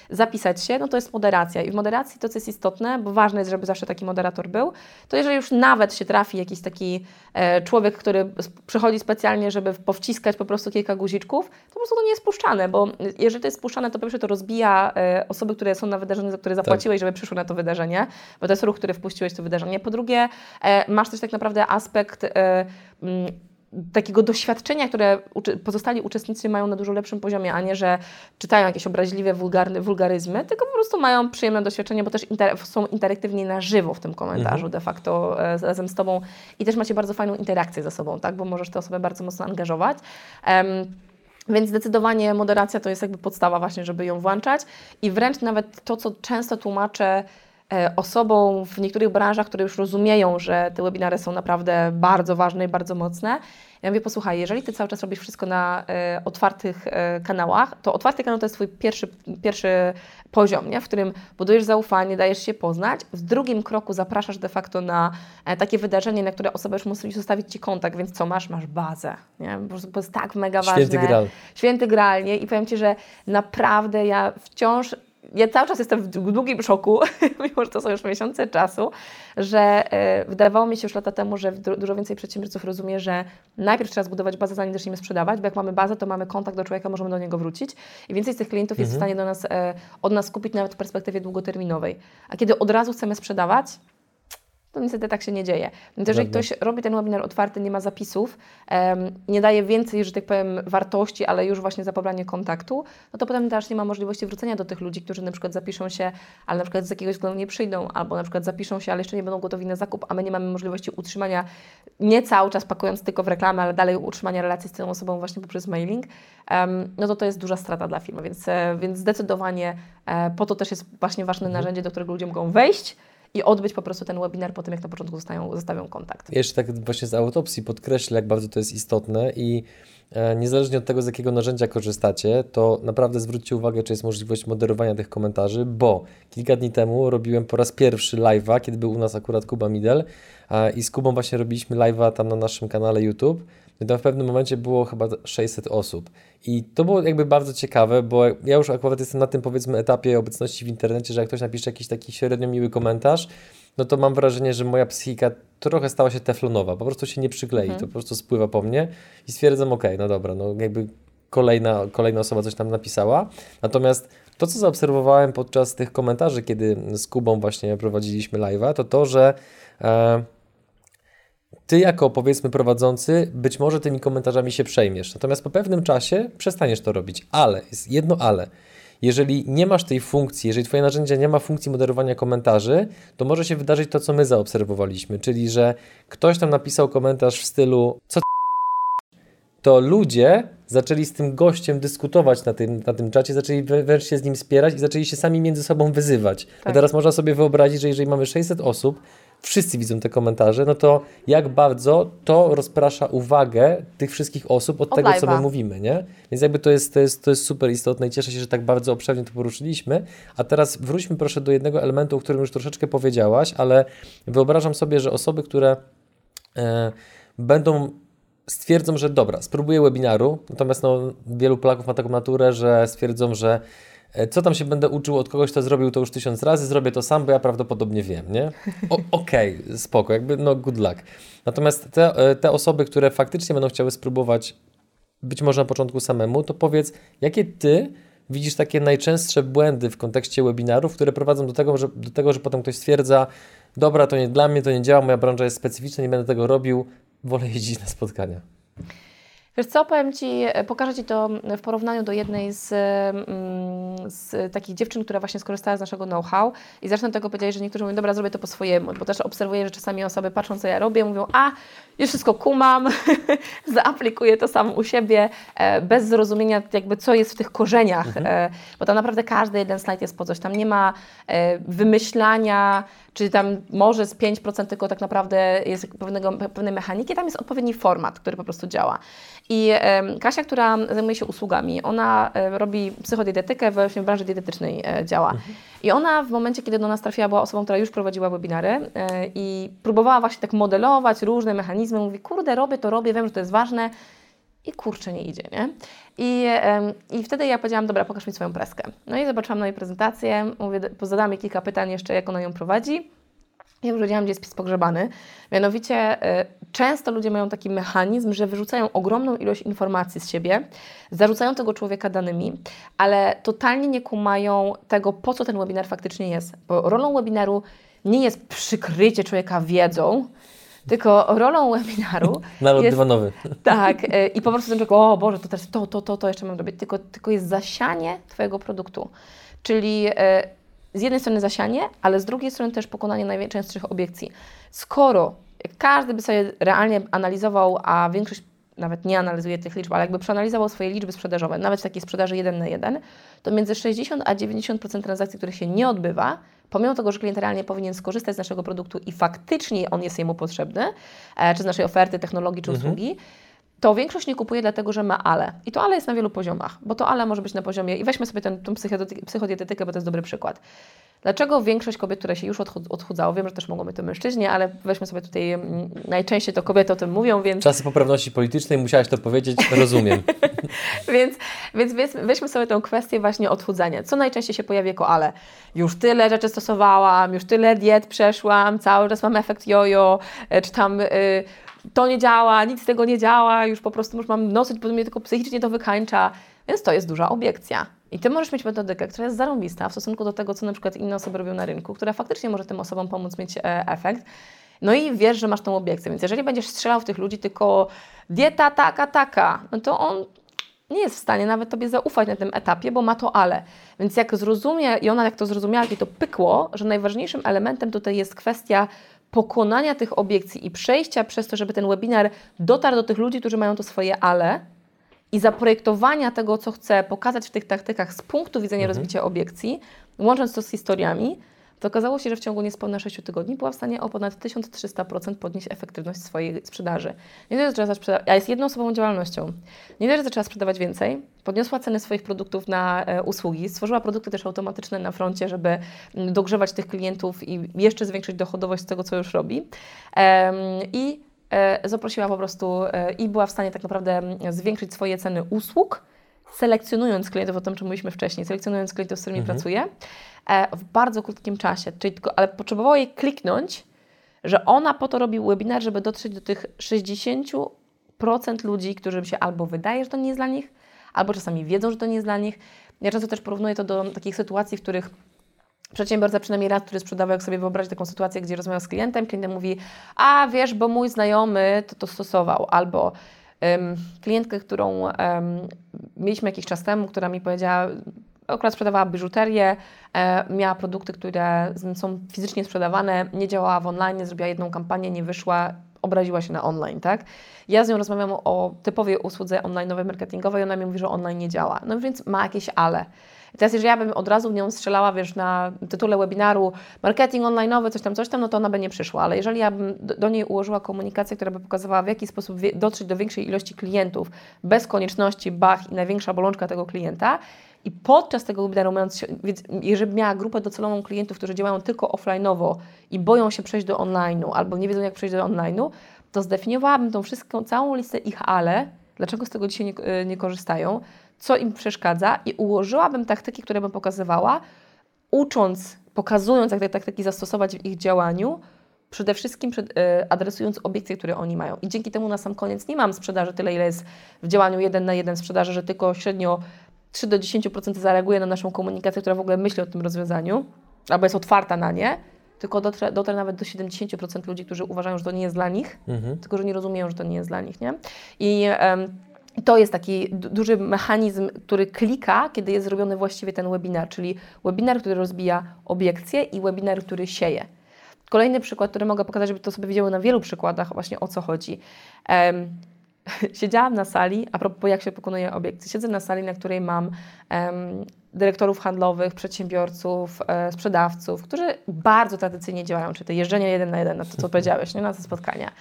yy, zapisać się, no to jest moderacja. I w moderacji to, co jest istotne, bo ważne jest, żeby zawsze taki moderator był, to jeżeli już nawet się trafi jakiś taki e, człowiek, który przychodzi specjalnie, żeby powciskać po prostu kilka guziczków, to po prostu to nie jest puszczane, bo jeżeli to jest puszczane, to po pierwsze to rozbija e, osoby, które są na wydarzeniu, za które tak. zapłaciłeś, tak. żeby przyszły na to wydarzenie, bo to jest ruch, który wpuściłeś w to wydarzenie. Po drugie, e, masz też tak naprawdę aspekt takiego doświadczenia, które pozostali uczestnicy mają na dużo lepszym poziomie, a nie, że czytają jakieś obraźliwe wulgarne, wulgaryzmy, tylko po prostu mają przyjemne doświadczenie, bo też inter są interaktywni na żywo w tym komentarzu mhm. de facto e, razem z Tobą i też macie bardzo fajną interakcję ze sobą, tak, bo możesz te osoby bardzo mocno angażować. Um, więc zdecydowanie moderacja to jest jakby podstawa właśnie, żeby ją włączać i wręcz nawet to, co często tłumaczę osobom w niektórych branżach, które już rozumieją, że te webinary są naprawdę bardzo ważne i bardzo mocne. Ja mówię, posłuchaj, jeżeli Ty cały czas robisz wszystko na e, otwartych e, kanałach, to otwarty kanał to jest Twój pierwszy, pierwszy poziom, nie? w którym budujesz zaufanie, dajesz się poznać. W drugim kroku zapraszasz de facto na e, takie wydarzenie, na które osoba już musi zostawić Ci kontakt, więc co masz? Masz bazę. Nie? Po prostu to jest tak mega ważne. Święty gral. Święty nie? I powiem Ci, że naprawdę ja wciąż ja cały czas jestem w długim szoku, [laughs] mimo że to są już miesiące czasu, że e, wydawało mi się już lata temu, że dużo więcej przedsiębiorców rozumie, że najpierw trzeba zbudować bazę, zanim zaczniemy sprzedawać, bo jak mamy bazę, to mamy kontakt do człowieka, możemy do niego wrócić i więcej z tych klientów mhm. jest w mhm. stanie do nas, e, od nas kupić nawet w perspektywie długoterminowej. A kiedy od razu chcemy sprzedawać, to niestety tak się nie dzieje. Więc jeżeli ktoś robi ten webinar otwarty, nie ma zapisów, um, nie daje więcej, że tak powiem, wartości, ale już właśnie za pobranie kontaktu, no to potem też nie ma możliwości wrócenia do tych ludzi, którzy na przykład zapiszą się, ale na przykład z jakiegoś względu nie przyjdą, albo na przykład zapiszą się, ale jeszcze nie będą gotowi na zakup, a my nie mamy możliwości utrzymania, nie cały czas pakując tylko w reklamę, ale dalej utrzymania relacji z tą osobą właśnie poprzez mailing, um, no to to jest duża strata dla firmy, więc, e, więc zdecydowanie e, po to też jest właśnie ważne mhm. narzędzie, do którego ludzie mogą wejść, i odbyć po prostu ten webinar po tym, jak na początku zostają, zostawią kontakt. Jeszcze tak właśnie z autopsji podkreślę, jak bardzo to jest istotne i e, niezależnie od tego, z jakiego narzędzia korzystacie, to naprawdę zwróćcie uwagę, czy jest możliwość moderowania tych komentarzy, bo kilka dni temu robiłem po raz pierwszy live'a, kiedy był u nas akurat Kuba Midel i z Kubą właśnie robiliśmy live'a tam na naszym kanale YouTube i tam w pewnym momencie było chyba 600 osób. I to było jakby bardzo ciekawe, bo ja już akurat jestem na tym powiedzmy etapie obecności w internecie, że jak ktoś napisze jakiś taki średnio miły komentarz, no to mam wrażenie, że moja psychika trochę stała się teflonowa, po prostu się nie przyklei, mhm. to po prostu spływa po mnie i stwierdzam, ok, no dobra, no jakby kolejna, kolejna osoba coś tam napisała. Natomiast to, co zaobserwowałem podczas tych komentarzy, kiedy z Kubą właśnie prowadziliśmy live'a, to to, że e, ty jako powiedzmy prowadzący być może tymi komentarzami się przejmiesz, natomiast po pewnym czasie przestaniesz to robić. Ale, jest jedno ale. Jeżeli nie masz tej funkcji, jeżeli Twoje narzędzie nie ma funkcji moderowania komentarzy, to może się wydarzyć to, co my zaobserwowaliśmy, czyli że ktoś tam napisał komentarz w stylu co [laughs] to ludzie zaczęli z tym gościem dyskutować na tym, na tym czacie, zaczęli wręcz się z nim spierać i zaczęli się sami między sobą wyzywać. Tak. A teraz można sobie wyobrazić, że jeżeli mamy 600 osób, wszyscy widzą te komentarze, no to jak bardzo to rozprasza uwagę tych wszystkich osób od, od tego, live'a. co my mówimy, nie? Więc jakby to jest, to, jest, to jest super istotne i cieszę się, że tak bardzo obszernie to poruszyliśmy. A teraz wróćmy proszę do jednego elementu, o którym już troszeczkę powiedziałaś, ale wyobrażam sobie, że osoby, które e, będą stwierdzą, że dobra, spróbuję webinaru, natomiast no, wielu Polaków ma taką naturę, że stwierdzą, że co tam się będę uczył od kogoś, kto zrobił to już tysiąc razy, zrobię to sam, bo ja prawdopodobnie wiem, nie? [laughs] Okej, okay, spoko, jakby no good luck. Natomiast te, e, te osoby, które faktycznie będą chciały spróbować być może na początku samemu, to powiedz, jakie Ty widzisz takie najczęstsze błędy w kontekście webinarów, które prowadzą do tego, że, do tego, że potem ktoś stwierdza, dobra, to nie dla mnie, to nie działa, moja branża jest specyficzna, nie będę tego robił, wolę jeździć na spotkania. Wiesz co, powiem Ci, pokażę Ci to w porównaniu do jednej z, mm, z takich dziewczyn, która właśnie skorzystała z naszego know-how i zresztą tego powiedzieli, że niektórzy mówią, dobra, zrobię to po swojemu, bo też obserwuję, że czasami osoby patrzą, co ja robię, mówią, a, już wszystko kumam, [laughs] zaaplikuję to samo u siebie, e, bez zrozumienia jakby, co jest w tych korzeniach, mhm. e, bo tam naprawdę każdy jeden slajd jest po coś, tam nie ma e, wymyślania, czy tam może z 5% tylko tak naprawdę jest pewnego, pewnej mechaniki, tam jest odpowiedni format, który po prostu działa. I e, Kasia, która zajmuje się usługami, ona e, robi psychodietetykę, właśnie w branży dietetycznej e, działa. Mhm. I ona w momencie, kiedy do nas trafiła, była osobą, która już prowadziła webinary e, i próbowała właśnie tak modelować różne mechanizmy. Mówi, kurde, robię to, robię, wiem, że to jest ważne. I kurczę, nie idzie, nie? I, I wtedy ja powiedziałam, dobra, pokaż mi swoją preskę. No i zobaczyłam na jej prezentację, mówię, zadałam jej kilka pytań jeszcze, jak ona ją prowadzi. Ja już wiedziałam, gdzie jest spis pogrzebany. Mianowicie y, często ludzie mają taki mechanizm, że wyrzucają ogromną ilość informacji z siebie, zarzucają tego człowieka danymi, ale totalnie nie kumają tego, po co ten webinar faktycznie jest. Bo rolą webinaru nie jest przykrycie człowieka wiedzą, tylko rolą webinaru. [laughs] Nalot jest, dywanowy. [laughs] Tak, y, i po prostu ten człowiek, o Boże, to teraz to, to, to, to jeszcze mam robić. Tylko, tylko jest zasianie Twojego produktu. Czyli y, z jednej strony zasianie, ale z drugiej strony też pokonanie najczęstszych obiekcji. Skoro każdy by sobie realnie analizował, a większość nawet nie analizuje tych liczb, ale jakby przeanalizował swoje liczby sprzedażowe, nawet w takiej sprzedaży 1 na 1, to między 60 a 90% transakcji, których się nie odbywa, pomimo tego, że klient realnie powinien skorzystać z naszego produktu i faktycznie on jest jemu potrzebny, e, czy z naszej oferty, technologii, czy mhm. To większość nie kupuje dlatego, że ma ale. I to ale jest na wielu poziomach, bo to ale może być na poziomie, i weźmy sobie tę psychodietetykę, bo to jest dobry przykład. Dlaczego większość kobiet, które się już odchudzało, wiem, że też mogą być to mężczyźni, ale weźmy sobie tutaj, mm, najczęściej to kobiety o tym mówią, więc... Czasy poprawności politycznej, musiałaś to powiedzieć, rozumiem. [laughs] więc, więc weźmy sobie tę kwestię właśnie odchudzania. Co najczęściej się pojawia jako ale? Już tyle rzeczy stosowałam, już tyle diet przeszłam, cały czas mam efekt jojo, e, czy tam... Y, to nie działa, nic z tego nie działa, już po prostu już mam nosić, bo mnie tylko psychicznie to wykańcza, więc to jest duża obiekcja. I Ty możesz mieć metodykę, która jest zarąbista w stosunku do tego, co na przykład inne osoby robią na rynku, która faktycznie może tym osobom pomóc mieć e, efekt. No i wiesz, że masz tą obiekcję, więc jeżeli będziesz strzelał w tych ludzi tylko dieta taka, taka, no to on nie jest w stanie nawet Tobie zaufać na tym etapie, bo ma to ale. Więc jak zrozumie, i ona jak to zrozumiała, jak to pykło, że najważniejszym elementem tutaj jest kwestia pokonania tych obiekcji i przejścia przez to, żeby ten webinar dotarł do tych ludzi, którzy mają to swoje ale i zaprojektowania tego, co chcę pokazać w tych taktykach z punktu widzenia mhm. rozbicia obiekcji, łącząc to z historiami, to okazało się, że w ciągu niespełna 6 tygodni była w stanie o ponad 1300% podnieść efektywność swojej sprzedaży. Nie dość, że zaczęła a jest jednoosobową działalnością. Nie dość, że zaczęła sprzedawać więcej, podniosła ceny swoich produktów na e, usługi, stworzyła produkty też automatyczne na froncie, żeby m, dogrzewać tych klientów i jeszcze zwiększyć dochodowość z tego, co już robi. I e, zaprosiła po prostu e, i była w stanie tak naprawdę zwiększyć swoje ceny usług, selekcjonując klientów, o tym, czym mówiliśmy wcześniej, selekcjonując klientów, z którymi mhm. pracuje, e, w bardzo krótkim czasie. Czyli tylko, ale potrzebowało jej kliknąć, że ona po to robi webinar, żeby dotrzeć do tych 60% ludzi, którym się albo wydaje, że to nie jest dla nich, albo czasami wiedzą, że to nie jest dla nich. Ja często też porównuję to do takich sytuacji, w których przedsiębiorca przynajmniej raz, który sprzedawał, jak sobie wyobrazić taką sytuację, gdzie rozmawiał z klientem, klient mówi, a wiesz, bo mój znajomy to, to stosował, albo klientkę, którą mieliśmy jakiś czas temu, która mi powiedziała, akurat sprzedawała biżuterię, e, miała produkty, które są fizycznie sprzedawane, nie działała w online, zrobiła jedną kampanię, nie wyszła, obraziła się na online, tak? Ja z nią rozmawiam o typowej usłudze online'owej, marketingowej, ona mi mówi, że online nie działa. No więc ma jakieś ale. I teraz, jeżeli ja bym od razu w nią strzelała, wiesz, na tytule webinaru marketing online'owy, coś tam, coś tam, no to ona by nie przyszła. Ale jeżeli ja bym do niej ułożyła komunikację, która by pokazywała, w jaki sposób dotrzeć do większej ilości klientów, bez konieczności bach i największa bolączka tego klienta, i podczas tego webinaru, mając, jeżeli miała grupę docelową klientów, którzy działają tylko offline'owo i boją się przejść do online'u albo nie wiedzą, jak przejść do online'u, to zdefiniowałabym tą wszystką, całą listę ich ale, dlaczego z tego dzisiaj nie, e, nie korzystają, co im przeszkadza i ułożyłabym taktyki, które bym pokazywała, ucząc, pokazując, jak te taktyki zastosować w ich działaniu, przede wszystkim przed, y, adresując obiekcje, które oni mają. I dzięki temu na sam koniec nie mam sprzedaży tyle, ile jest w działaniu jeden na jeden sprzedaży, że tylko średnio 3 do 10% zareaguje na naszą komunikację, która w ogóle myśli o tym rozwiązaniu, albo jest otwarta na nie, tylko dotrę, dotrę nawet do 70% ludzi, którzy uważają, że to nie jest dla nich, mhm. tylko że nie rozumieją, że to nie jest dla nich. Nie? I I to jest taki du- duży mechanizm, który klika, kiedy jest zrobiony właściwie ten webinar, czyli webinar, który rozbija obiekcje i webinar, który sieje. Kolejny przykład, który mogę pokazać, żeby to sobie widziały na wielu przykładach właśnie o co chodzi. Em, [laughs] siedziałam na sali, a propos jak się pokonuje obiekcje, siedzę na sali, na której mam em, dyrektorów handlowych, przedsiębiorców, e, sprzedawców, którzy bardzo tradycyjnie działają, czyli to jeżdżenie jeden na jeden, na to co [laughs] powiedziałeś, nie? na te spotkania.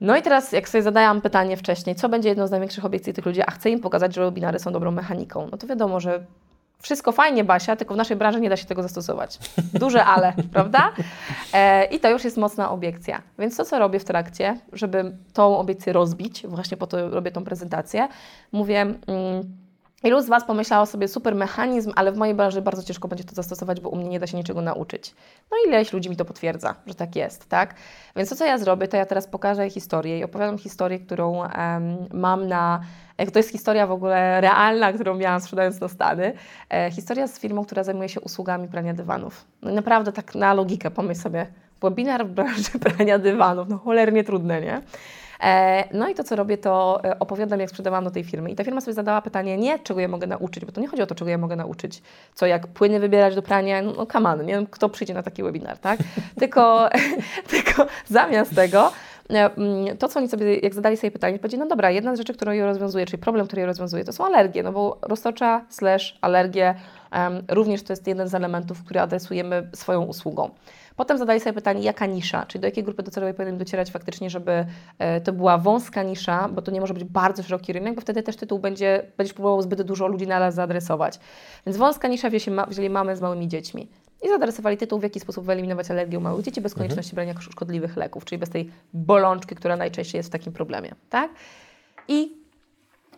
No i teraz, jak sobie zadałam pytanie wcześniej, co będzie jedną z największych obiekcji tych ludzi, a chcę im pokazać, że webinary są dobrą mechaniką, no to wiadomo, że wszystko fajnie, Basia, tylko w naszej branży nie da się tego zastosować. Duże ale, [laughs] prawda? E, I to już jest mocna obiekcja. Więc to, co robię w trakcie, żeby tą obiekcję rozbić, właśnie po to robię tą prezentację, mówię... Mm, Ilu z Was pomyślało sobie super mechanizm, ale w mojej branży bardzo ciężko będzie to zastosować, bo u mnie nie da się niczego nauczyć. No ileś ludzi mi to potwierdza, że tak jest, tak? Więc to, co ja zrobię, to ja teraz pokażę historię i opowiadam historię, którą em, mam na... e, To jest historia w ogóle realna, którą miałam sprzedając na Stany. E, historia z firmą, która zajmuje się usługami prania dywanów. No naprawdę tak na logikę, pomyśl sobie, webinar w branży [laughs] prania dywanów, no cholernie trudne, nie? E, No i to, co robię, to e, opowiadam, jak sprzedawałam do tej firmy. I ta firma sobie zadała pytanie, nie czego ja mogę nauczyć, bo to nie chodzi o to, czego ja mogę nauczyć, co jak płyny wybierać do prania, no, no come on, nie wiem, kto przyjdzie na taki webinar, tak? [laughs] Tylko, [laughs] tylko zamiast tego, e, mm, to, co oni sobie, jak zadali sobie pytanie, powiedzieli, no dobra, jedna z rzeczy, którą ja rozwiązuję, czyli problem, który ja rozwiązuję, to są alergie, no bo roztocza slash alergie em, również to jest jeden z elementów, który adresujemy swoją usługą. Potem zadali sobie pytanie, jaka nisza, czyli do jakiej grupy docelowej powinien docierać faktycznie, żeby e, to była wąska nisza, bo to nie może być bardzo szeroki rynek, bo wtedy też tytuł będzie, będziesz próbował zbyt dużo ludzi naraz zaadresować. Więc wąska nisza, wzięli, ma, wzięli mamy z małymi dziećmi. I zaadresowali tytuł, w jaki sposób wyeliminować alergię u małych dzieci bez konieczności brania szkodliwych leków, czyli bez tej bolączki, która najczęściej jest w takim problemie. Tak? I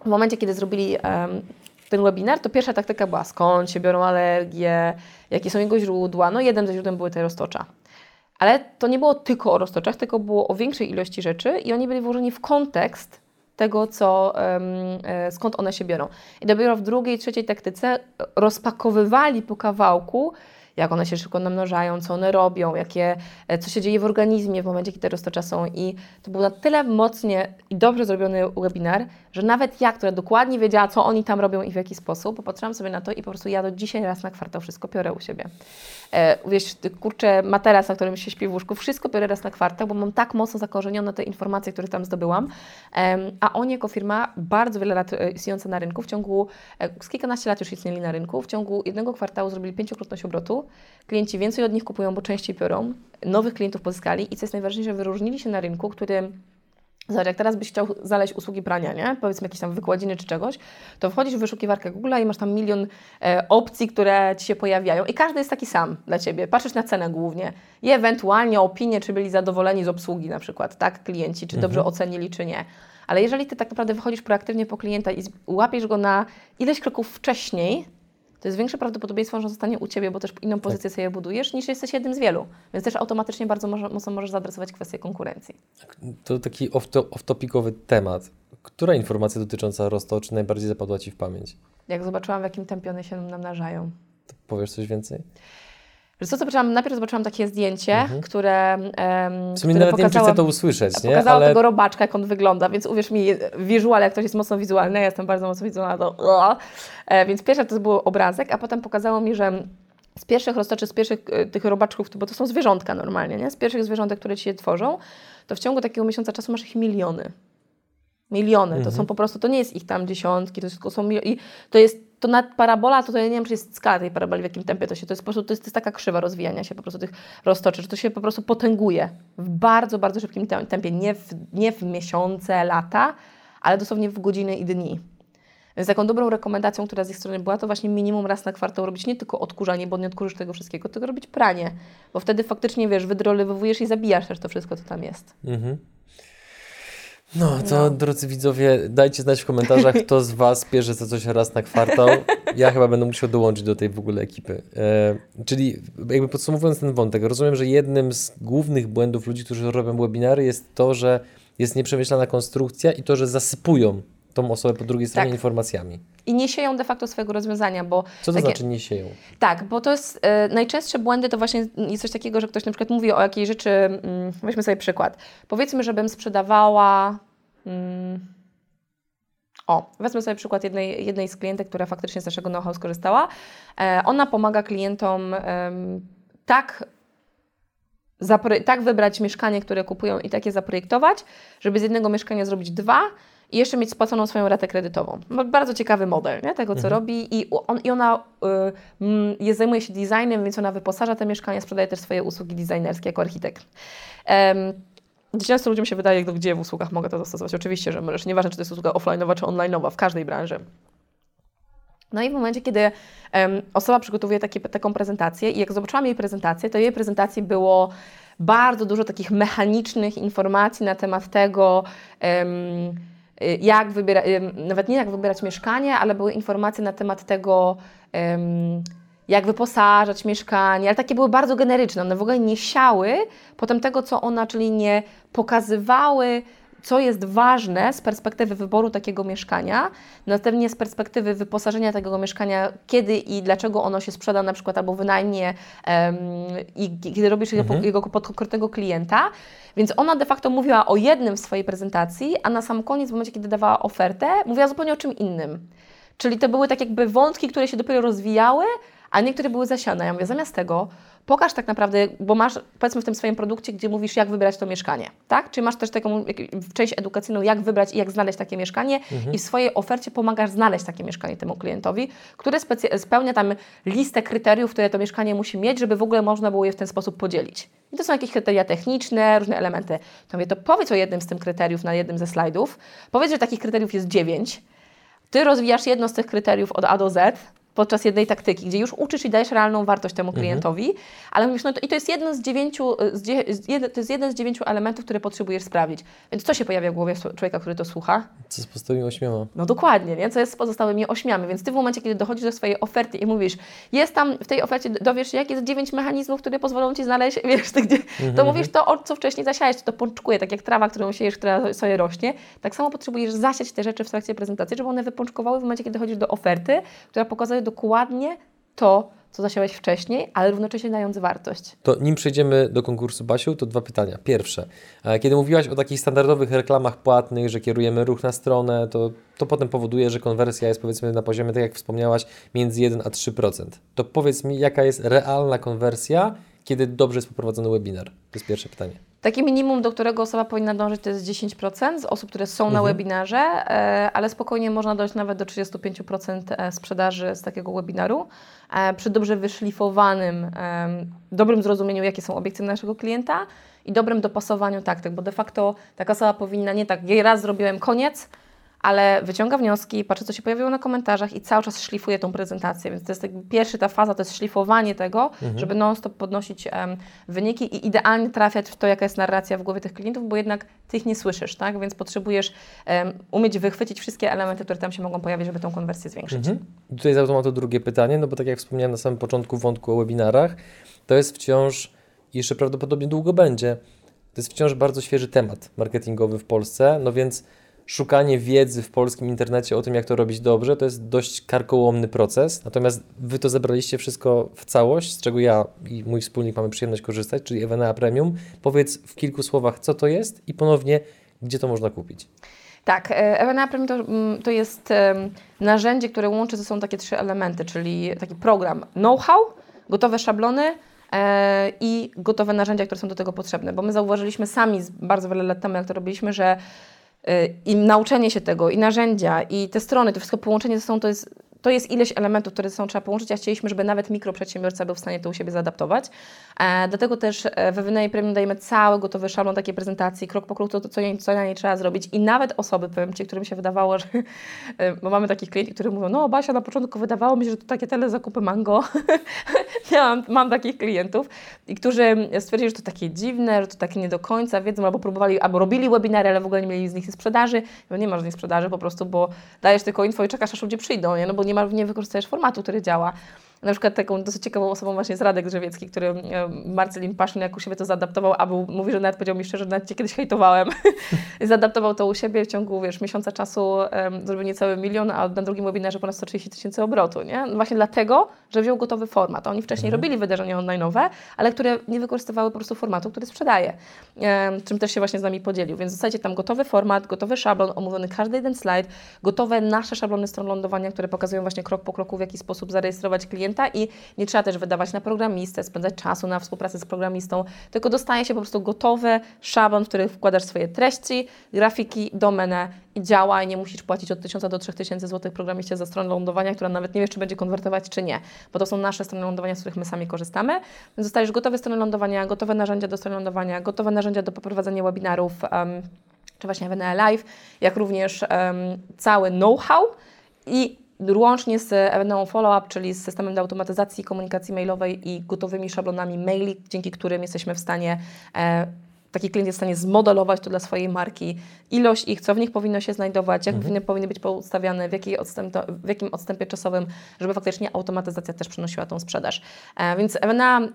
w momencie, kiedy zrobili em, ten webinar, to pierwsza taktyka była skąd się biorą alergie, jakie są jego źródła. No jednym ze źródeł były te roztocza. Ale to nie było tylko o roztoczach, tylko było o większej ilości rzeczy i oni byli włożeni w kontekst tego, co, e, skąd one się biorą. I dopiero w drugiej, trzeciej taktyce rozpakowywali po kawałku, jak one się szybko namnażają, co one robią, jakie, e, co się dzieje w organizmie w momencie, kiedy te roztocza są. I to był na tyle mocnie i dobrze zrobiony webinar, że nawet ja, która dokładnie wiedziała, co oni tam robią i w jaki sposób, popatrzyłam sobie na to i po prostu ja do dzisiaj raz na kwartał wszystko piorę u siebie. E, wiesz, kurczę, materac, na którym się śpi w łóżku, wszystko biorę raz na kwartał, bo mam tak mocno zakorzenione te informacje, które tam zdobyłam. Em, a oni jako firma bardzo wiele lat e, istniejąca na rynku, w ciągu, e, z kilkanaście lat już istnieli na rynku, w ciągu jednego kwartału zrobili pięciokrotność obrotu, klienci więcej od nich kupują, bo częściej biorą, nowych klientów pozyskali i co jest najważniejsze, wyróżnili się na rynku, który Zobacz, jak teraz byś chciał znaleźć usługi prania, nie? powiedzmy jakieś tam wykładziny czy czegoś, to wchodzisz w wyszukiwarkę Google i masz tam milion e, opcji, które Ci się pojawiają i każdy jest taki sam dla Ciebie. Patrzysz na cenę głównie i ewentualnie opinię, czy byli zadowoleni z obsługi na przykład, tak, klienci, czy dobrze ocenili, czy nie. Ale jeżeli Ty tak naprawdę wychodzisz proaktywnie po klienta i łapiesz go na ileś kroków wcześniej, to jest większe prawdopodobieństwo, że zostanie u Ciebie, bo też inną pozycję sobie budujesz, niż jesteś jednym z wielu. Więc też automatycznie bardzo może, mocno możesz zaadresować kwestię konkurencji. To taki off- off-topicowy temat. Która informacja dotycząca roztoczy najbardziej zapadła Ci w pamięć? Jak zobaczyłam, w jakim tempie one się namnażają. To powiesz coś więcej? Wiesz co, zobaczyłam, najpierw zobaczyłam takie zdjęcie, które, em, Mhm. W sumie które nawet nie chcę to usłyszeć, nie? pokazało Ale tego robaczka, jak on wygląda, więc uwierz mi, wizual, jak ktoś jest mocno wizualny, ja jestem bardzo mocno wizualna, to e, więc pierwsze to był obrazek, a potem pokazało mi, że z pierwszych roztoczy, z pierwszych e, tych robaczków, bo to są zwierzątka normalnie, nie? z pierwszych zwierzątek, które ci się tworzą, to w ciągu takiego miesiąca czasu masz ich miliony. Miliony. To są po prostu, to nie jest ich tam dziesiątki, to jest, są mil- i to jest, to nad parabola, to, to ja nie wiem, czy jest skala tej paraboli, w jakim tempie to się, to jest po prostu, to jest, to jest taka krzywa rozwijania się po prostu tych roztoczy, że to się po prostu potęguje w bardzo, bardzo szybkim tem- tempie, nie w, nie w miesiące, lata, ale dosłownie w godziny i dni. Więc taką dobrą rekomendacją, która z ich strony była, to właśnie minimum raz na kwartał robić nie tylko odkurzanie, bo nie odkurzysz tego wszystkiego, tylko robić pranie, bo wtedy faktycznie, wiesz, wydrolewujesz i zabijasz też to wszystko, co tam jest. Mhm. No, to drodzy widzowie, dajcie znać w komentarzach, kto z Was bierze co coś raz na kwartał. Ja chyba będę musiał dołączyć do tej w ogóle ekipy. E, czyli jakby podsumowując ten wątek, rozumiem, że jednym z głównych błędów ludzi, którzy robią webinary jest to, że jest nieprzemyślana konstrukcja i to, że zasypują tą osobę po drugiej stronie Tak. informacjami. I nie sieją de facto swojego rozwiązania, bo... Co to takie- znaczy nie sieją? Tak, bo to jest e, najczęstsze błędy to właśnie jest coś takiego, że ktoś na przykład mówi o jakiejś rzeczy, mm, weźmy sobie przykład. Powiedzmy, żebym sprzedawała mm, O, wezmę sobie przykład jednej, jednej z klientek, która faktycznie z naszego know-how skorzystała. E, ona pomaga klientom tak tak wybrać mieszkanie, które kupują i takie zaprojektować, żeby z jednego mieszkania zrobić dwa i jeszcze mieć spłaconą swoją ratę kredytową. Bardzo ciekawy model nie? tego, co mhm. robi i, on, i ona y, jest, zajmuje się designem, więc ona wyposaża te mieszkania, sprzedaje też swoje usługi designerskie jako architekt. Um, Często ludziom się wydaje, gdzie w usługach mogę to zastosować. Oczywiście, że możesz, nieważne czy to jest usługa offline'owa czy online'owa, w każdej branży. No i w momencie, kiedy um, osoba przygotowuje takie, taką prezentację i jak zobaczyłam jej prezentację, to jej prezentacji było bardzo dużo takich mechanicznych informacji na temat tego, um, jak wybierać, nawet nie jak wybierać mieszkanie, ale były informacje na temat tego, jak wyposażać mieszkanie, ale takie były bardzo generyczne. One w ogóle nie siały potem tego, co ona, czyli nie pokazywały co jest ważne z perspektywy wyboru takiego mieszkania, następnie z perspektywy wyposażenia tego mieszkania, kiedy i dlaczego ono się sprzeda na przykład albo wynajmie um, i kiedy robisz mhm. jego pod konkretnego klienta. Więc ona de facto mówiła o jednym w swojej prezentacji, a na sam koniec, w momencie, kiedy dawała ofertę, mówiła zupełnie o czym innym. Czyli to były tak jakby wątki, które się dopiero rozwijały, a niektóre były zasiane. Ja mówię, zamiast tego pokaż tak naprawdę, bo masz powiedzmy w tym swoim produkcie, gdzie mówisz, jak wybrać to mieszkanie, tak? Czy masz też taką część edukacyjną, jak wybrać i jak znaleźć takie mieszkanie mhm. i w swojej ofercie pomagasz znaleźć takie mieszkanie temu klientowi, które spełnia tam listę kryteriów, które to mieszkanie musi mieć, żeby w ogóle można było je w ten sposób podzielić. I to są jakieś kryteria techniczne, różne elementy. To mówię, to powiedz o jednym z tych kryteriów na jednym ze slajdów, powiedz, że takich kryteriów jest dziewięć, ty rozwijasz jedno z tych kryteriów od A do Z, podczas jednej taktyki, gdzie już uczysz i dajesz realną wartość temu mhm. klientowi, mhm. ale mówisz, no to, i to jest jeden z dziewięciu, z dzie, to jest jeden z dziewięciu elementów, które potrzebujesz sprawdzić. Więc co się pojawia w głowie człowieka, który to słucha? Co z pozostałymi ośmioma? No dokładnie, nie? Co jest z pozostałymi ośmiami. Więc ty w momencie, kiedy dochodzisz do swojej oferty i mówisz, jest tam w tej ofercie, dowiesz się, jakie jest dziewięć mechanizmów, które pozwolą ci znaleźć, [laughs] wiesz, ty, gdzie, mhm. to mówisz to, o co wcześniej zasiałeś, to pączkuje, tak jak trawa, którą siejesz, która sobie rośnie. Tak samo potrzebujesz zasiać te rzeczy w trakcie prezentacji, żeby one wypączkowały w momencie, kiedy dochodzisz do oferty, która pokazuje dokładnie to, co zasiałeś wcześniej, ale równocześnie dając wartość. To nim przejdziemy do konkursu, Basiu, to dwa pytania. Pierwsze, e, kiedy mówiłaś o takich standardowych reklamach płatnych, że kierujemy ruch na stronę, to, to potem powoduje, że konwersja jest powiedzmy na poziomie, tak jak wspomniałaś, między 1 a 3%. To powiedz mi, jaka jest realna konwersja, kiedy dobrze jest poprowadzony webinar? To jest pierwsze pytanie. Takie minimum, do którego osoba powinna dążyć, to jest 10% z osób, które są mhm. na webinarze, e, ale spokojnie można dojść nawet do 35% e, sprzedaży z takiego webinaru. E, przy dobrze wyszlifowanym, dobrym zrozumieniu, jakie są obiekcje naszego klienta i dobrym dopasowaniu taktyk, bo de facto taka osoba powinna nie tak, jej raz zrobiłem koniec, ale wyciąga wnioski, patrzy, co się pojawiło na komentarzach i cały czas szlifuje tą prezentację. Więc to jest pierwsza ta faza, to jest szlifowanie tego, mhm. żeby non-stop podnosić um, wyniki i idealnie trafiać w to, jaka jest narracja w głowie tych klientów, bo jednak Ty ich nie słyszysz, tak? Więc potrzebujesz um, umieć wychwycić wszystkie elementy, które tam się mogą pojawić, żeby tą konwersję zwiększyć. Mhm. Tutaj z automatu drugie pytanie, no bo tak jak wspomniałem na samym początku wątku o webinarach, to jest wciąż, jeszcze prawdopodobnie długo będzie, to jest wciąż bardzo świeży temat marketingowy w Polsce, no więc szukanie wiedzy w polskim internecie o tym, jak to robić dobrze, to jest dość karkołomny proces. Natomiast Wy to zebraliście wszystko w całość, z czego ja i mój wspólnik mamy przyjemność korzystać, czyli Ewenea Premium. Powiedz w kilku słowach, co to jest i ponownie, gdzie to można kupić. Tak, Ewenea Premium to, mm, to jest narzędzie, które łączy ze sobą takie trzy elementy, czyli taki program know-how, gotowe szablony, e, i gotowe narzędzia, które są do tego potrzebne. Bo my zauważyliśmy sami bardzo wiele lat temu, jak to robiliśmy, że i nauczenie się tego, i narzędzia, i te strony, to wszystko połączenie ze sobą to jest to jest ileś elementów, które są trzeba połączyć, a chcieliśmy, żeby nawet mikroprzedsiębiorca był w stanie to u siebie zaadaptować. E, dlatego też e, w Wynej Premium dajemy cały gotowy szablon takiej prezentacji, krok po kroku, to, co, co na niej trzeba zrobić i nawet osoby, powiem Ci, którym się wydawało, że, e, bo mamy takich klientów, którzy mówią, no Basia, na początku wydawało mi się, że to takie tele zakupy mango. [laughs] Miałam, mam takich klientów, i którzy stwierdzili, że to takie dziwne, że to takie nie do końca wiedzą, albo próbowali, albo robili webinary, ale w ogóle nie mieli z nich sprzedaży. Nie z nich sprzedaży po prostu, bo dajesz tylko info i czekasz, aż ludzie przyjdą, nie? No bo nie, ma, nie wykorzystajesz formatu, który działa. Na przykład taką dosyć ciekawą osobą właśnie jest Radek Drzewiecki, który e, Marcelin Paszyn jak u siebie to zaadaptował, a był, mówi, że nawet powiedział mi szczerze, że nawet Cię kiedyś hejtowałem. [laughs] zaadaptował to u siebie w ciągu, wiesz, miesiąca czasu um, zrobił niecały milion, a na drugim webinarze ponad 130 tysięcy obrotu, nie? No właśnie dlatego, że wziął gotowy format. Oni wcześniej mhm. robili wydarzenia online'owe, ale które nie wykorzystywały po prostu formatu, który sprzedaje, um, czym też się właśnie z nami podzielił. Więc zostajecie tam gotowy format, gotowy szablon, omówiony każdy jeden slajd, gotowe nasze szablony stron lądowania, które pokazują właśnie krok po kroku, w jaki sposób zarejestrować klienta i nie trzeba też wydawać na programistę, spędzać czasu na współpracę z programistą, tylko dostaje się po prostu gotowy szablon, w który wkładasz swoje treści, grafiki, domenę i działa i nie musisz płacić od 1000 do 3000 zł programiście za stronę lądowania, która nawet nie wiesz, czy będzie konwertować, czy nie, bo to są nasze strony lądowania, z których my sami korzystamy. Więc dostajesz gotowe strony lądowania, gotowe narzędzia do strony lądowania, gotowe narzędzia do poprowadzenia webinarów, um, czy właśnie WNL Live, jak również um, cały know-how i łącznie z ewenementem follow-up, czyli z systemem do automatyzacji komunikacji mailowej i gotowymi szablonami maili, dzięki którym jesteśmy w stanie e, taki klient jest w stanie zmodelować to dla swojej marki, ilość ich, co w nich powinno się znajdować, jak mhm. powinny być poustawiane, w, jakiej w jakim odstępie czasowym, żeby faktycznie automatyzacja też przynosiła tą sprzedaż. E, więc Evena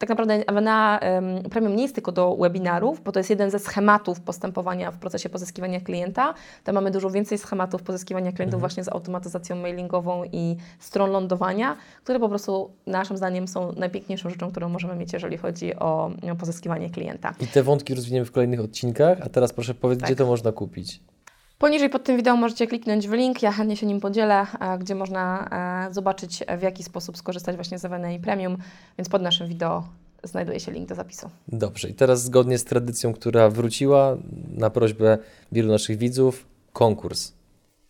tak naprawdę Avena um, Premium nie jest tylko do webinarów, bo to jest jeden ze schematów postępowania w procesie pozyskiwania klienta. Tam mamy dużo więcej schematów pozyskiwania klientów mhm. właśnie z automatyzacją mailingową i stron lądowania, które po prostu naszym zdaniem są najpiękniejszą rzeczą, którą możemy mieć, jeżeli chodzi o, o pozyskiwanie klienta. I te wątki rozwiniemy w kolejnych odcinkach, a teraz proszę powiedzieć, tak. gdzie to można kupić. Poniżej pod tym wideo możecie kliknąć w link, ja chętnie się nim podzielę, gdzie można e, zobaczyć w jaki sposób skorzystać właśnie z EWNA Premium, więc pod naszym wideo znajduje się link do zapisu. Dobrze, i teraz zgodnie z tradycją, która wróciła na prośbę wielu naszych widzów, konkurs.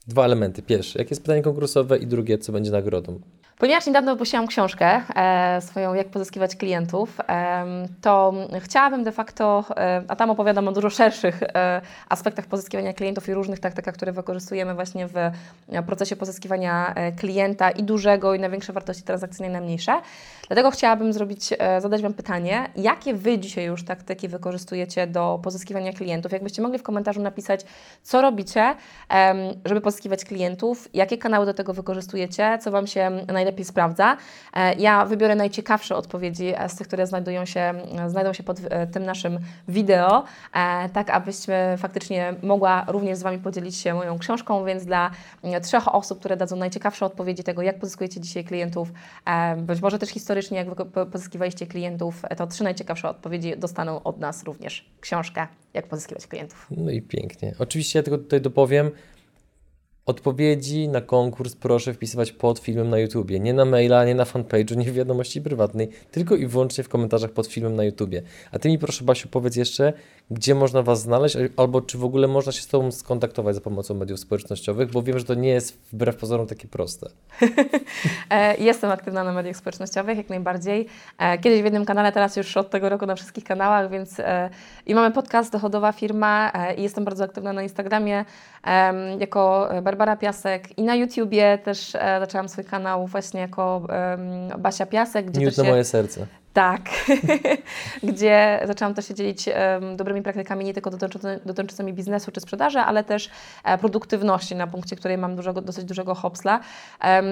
Dwa elementy. Pierwszy, jakie jest pytanie konkursowe i drugie, co będzie nagrodą. Ponieważ niedawno wypuściłam książkę e, swoją Jak pozyskiwać klientów, e, to chciałabym de facto, e, a tam opowiadam o dużo szerszych e, aspektach pozyskiwania klientów i różnych taktykach, które wykorzystujemy właśnie w procesie pozyskiwania e, klienta i dużego i na większe wartości transakcyjne i na mniejsze. Dlatego chciałabym zrobić, e, zadać Wam pytanie, jakie Wy dzisiaj już taktyki wykorzystujecie do pozyskiwania klientów? Jakbyście mogli w komentarzu napisać, co robicie, żeby pozyskiwać klientów, jakie kanały do tego wykorzystujecie, co Wam się najlepiej najlepiej sprawdza. E, ja wybiorę najciekawsze odpowiedzi e, z tych, które znajdują się, e, znajdą się pod tym naszym wideo, tak abyśmy faktycznie mogła również z Wami podzielić się moją książką, więc dla trzech osób, które dadzą najciekawsze odpowiedzi tego, jak pozyskujecie dzisiaj klientów, być może też historycznie, jak pozyskiwaliście klientów, to trzy najciekawsze odpowiedzi dostaną od nas również książkę, jak pozyskiwać klientów. No i pięknie. Oczywiście ja tylko tutaj dopowiem, Odpowiedzi na konkurs proszę wpisywać pod filmem na YouTubie. Nie na maila, nie na fanpage'u, nie w wiadomości prywatnej, tylko i wyłącznie w komentarzach pod filmem na YouTubie. A Ty mi proszę Basiu powiedz jeszcze, gdzie można Was znaleźć, albo czy w ogóle można się z Tobą skontaktować za pomocą mediów społecznościowych, bo wiem, że to nie jest wbrew pozorom takie proste. [laughs] E, jestem aktywna na mediach społecznościowych, jak najbardziej. E, kiedyś w jednym kanale, teraz już od tego roku na wszystkich kanałach, więc e, i mamy podcast Dochodowa Firma i jestem bardzo aktywna na Instagramie jako Barbara Piasek i na YouTubie też zaczęłam swój kanał właśnie jako Basia Piasek. Gdzie Miód na moje serce. Tak, [laughs] gdzie zaczęłam też się dzielić um, dobrymi praktykami nie tylko dotyczącymi, biznesu czy sprzedaży, ale też e, produktywności, na punkcie której mam dużego, dosyć dużego hopsla. Um,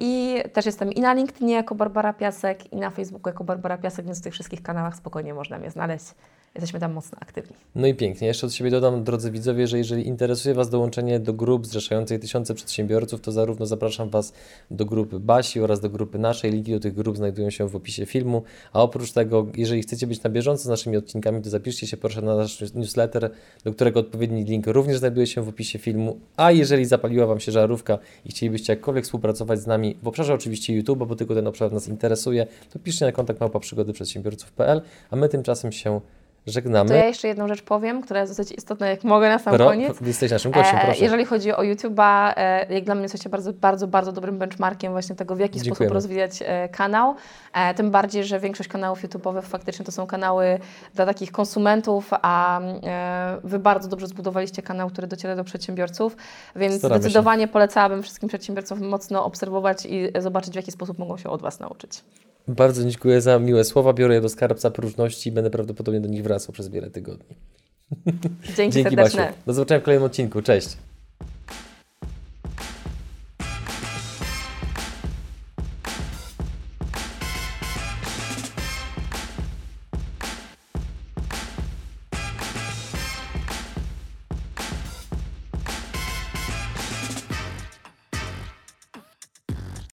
I też jestem i na LinkedInie jako Barbara Piasek, i na Facebooku jako Barbara Piasek, więc w tych wszystkich kanałach spokojnie można mnie znaleźć jesteśmy tam mocno aktywni. No i pięknie. Jeszcze od siebie dodam, drodzy widzowie, że jeżeli interesuje Was dołączenie do grup zrzeszającej tysiące przedsiębiorców, to zarówno zapraszam Was do grupy Basi oraz do grupy naszej. Linki do tych grup znajdują się w opisie filmu. A oprócz tego, jeżeli chcecie być na bieżąco z naszymi odcinkami, to zapiszcie się proszę na nasz newsletter, do którego odpowiedni link również znajduje się w opisie filmu. A jeżeli zapaliła Wam się żarówka i chcielibyście jakkolwiek współpracować z nami w obszarze oczywiście YouTube, bo tylko ten obszar nas interesuje, to piszcie na kontakt małpa przygody przedsiębiorców.pl, a my tymczasem się żegnamy. To ja jeszcze jedną rzecz powiem, która jest dosyć istotna, jak mogę na sam Pro, koniec. Jesteś naszym gościem, e, proszę. Jeżeli chodzi o YouTube'a, e, jak dla mnie jesteście bardzo, bardzo, bardzo dobrym benchmarkiem właśnie tego, w jaki Dziękujemy. sposób rozwijać e, kanał. Tym bardziej, że większość kanałów YouTube'owych faktycznie to są kanały dla takich konsumentów, a Wy bardzo dobrze zbudowaliście kanał, który dociera do przedsiębiorców, więc Staramy zdecydowanie się. polecałabym wszystkim przedsiębiorcom mocno obserwować i zobaczyć, w jaki sposób mogą się od Was nauczyć. Bardzo dziękuję za miłe słowa. Biorę je do skarbca próżności i będę prawdopodobnie do nich wracał przez wiele tygodni. Dzięki, [laughs] Dzięki serdeczne. Basiu. Do zobaczenia w kolejnym odcinku. Cześć.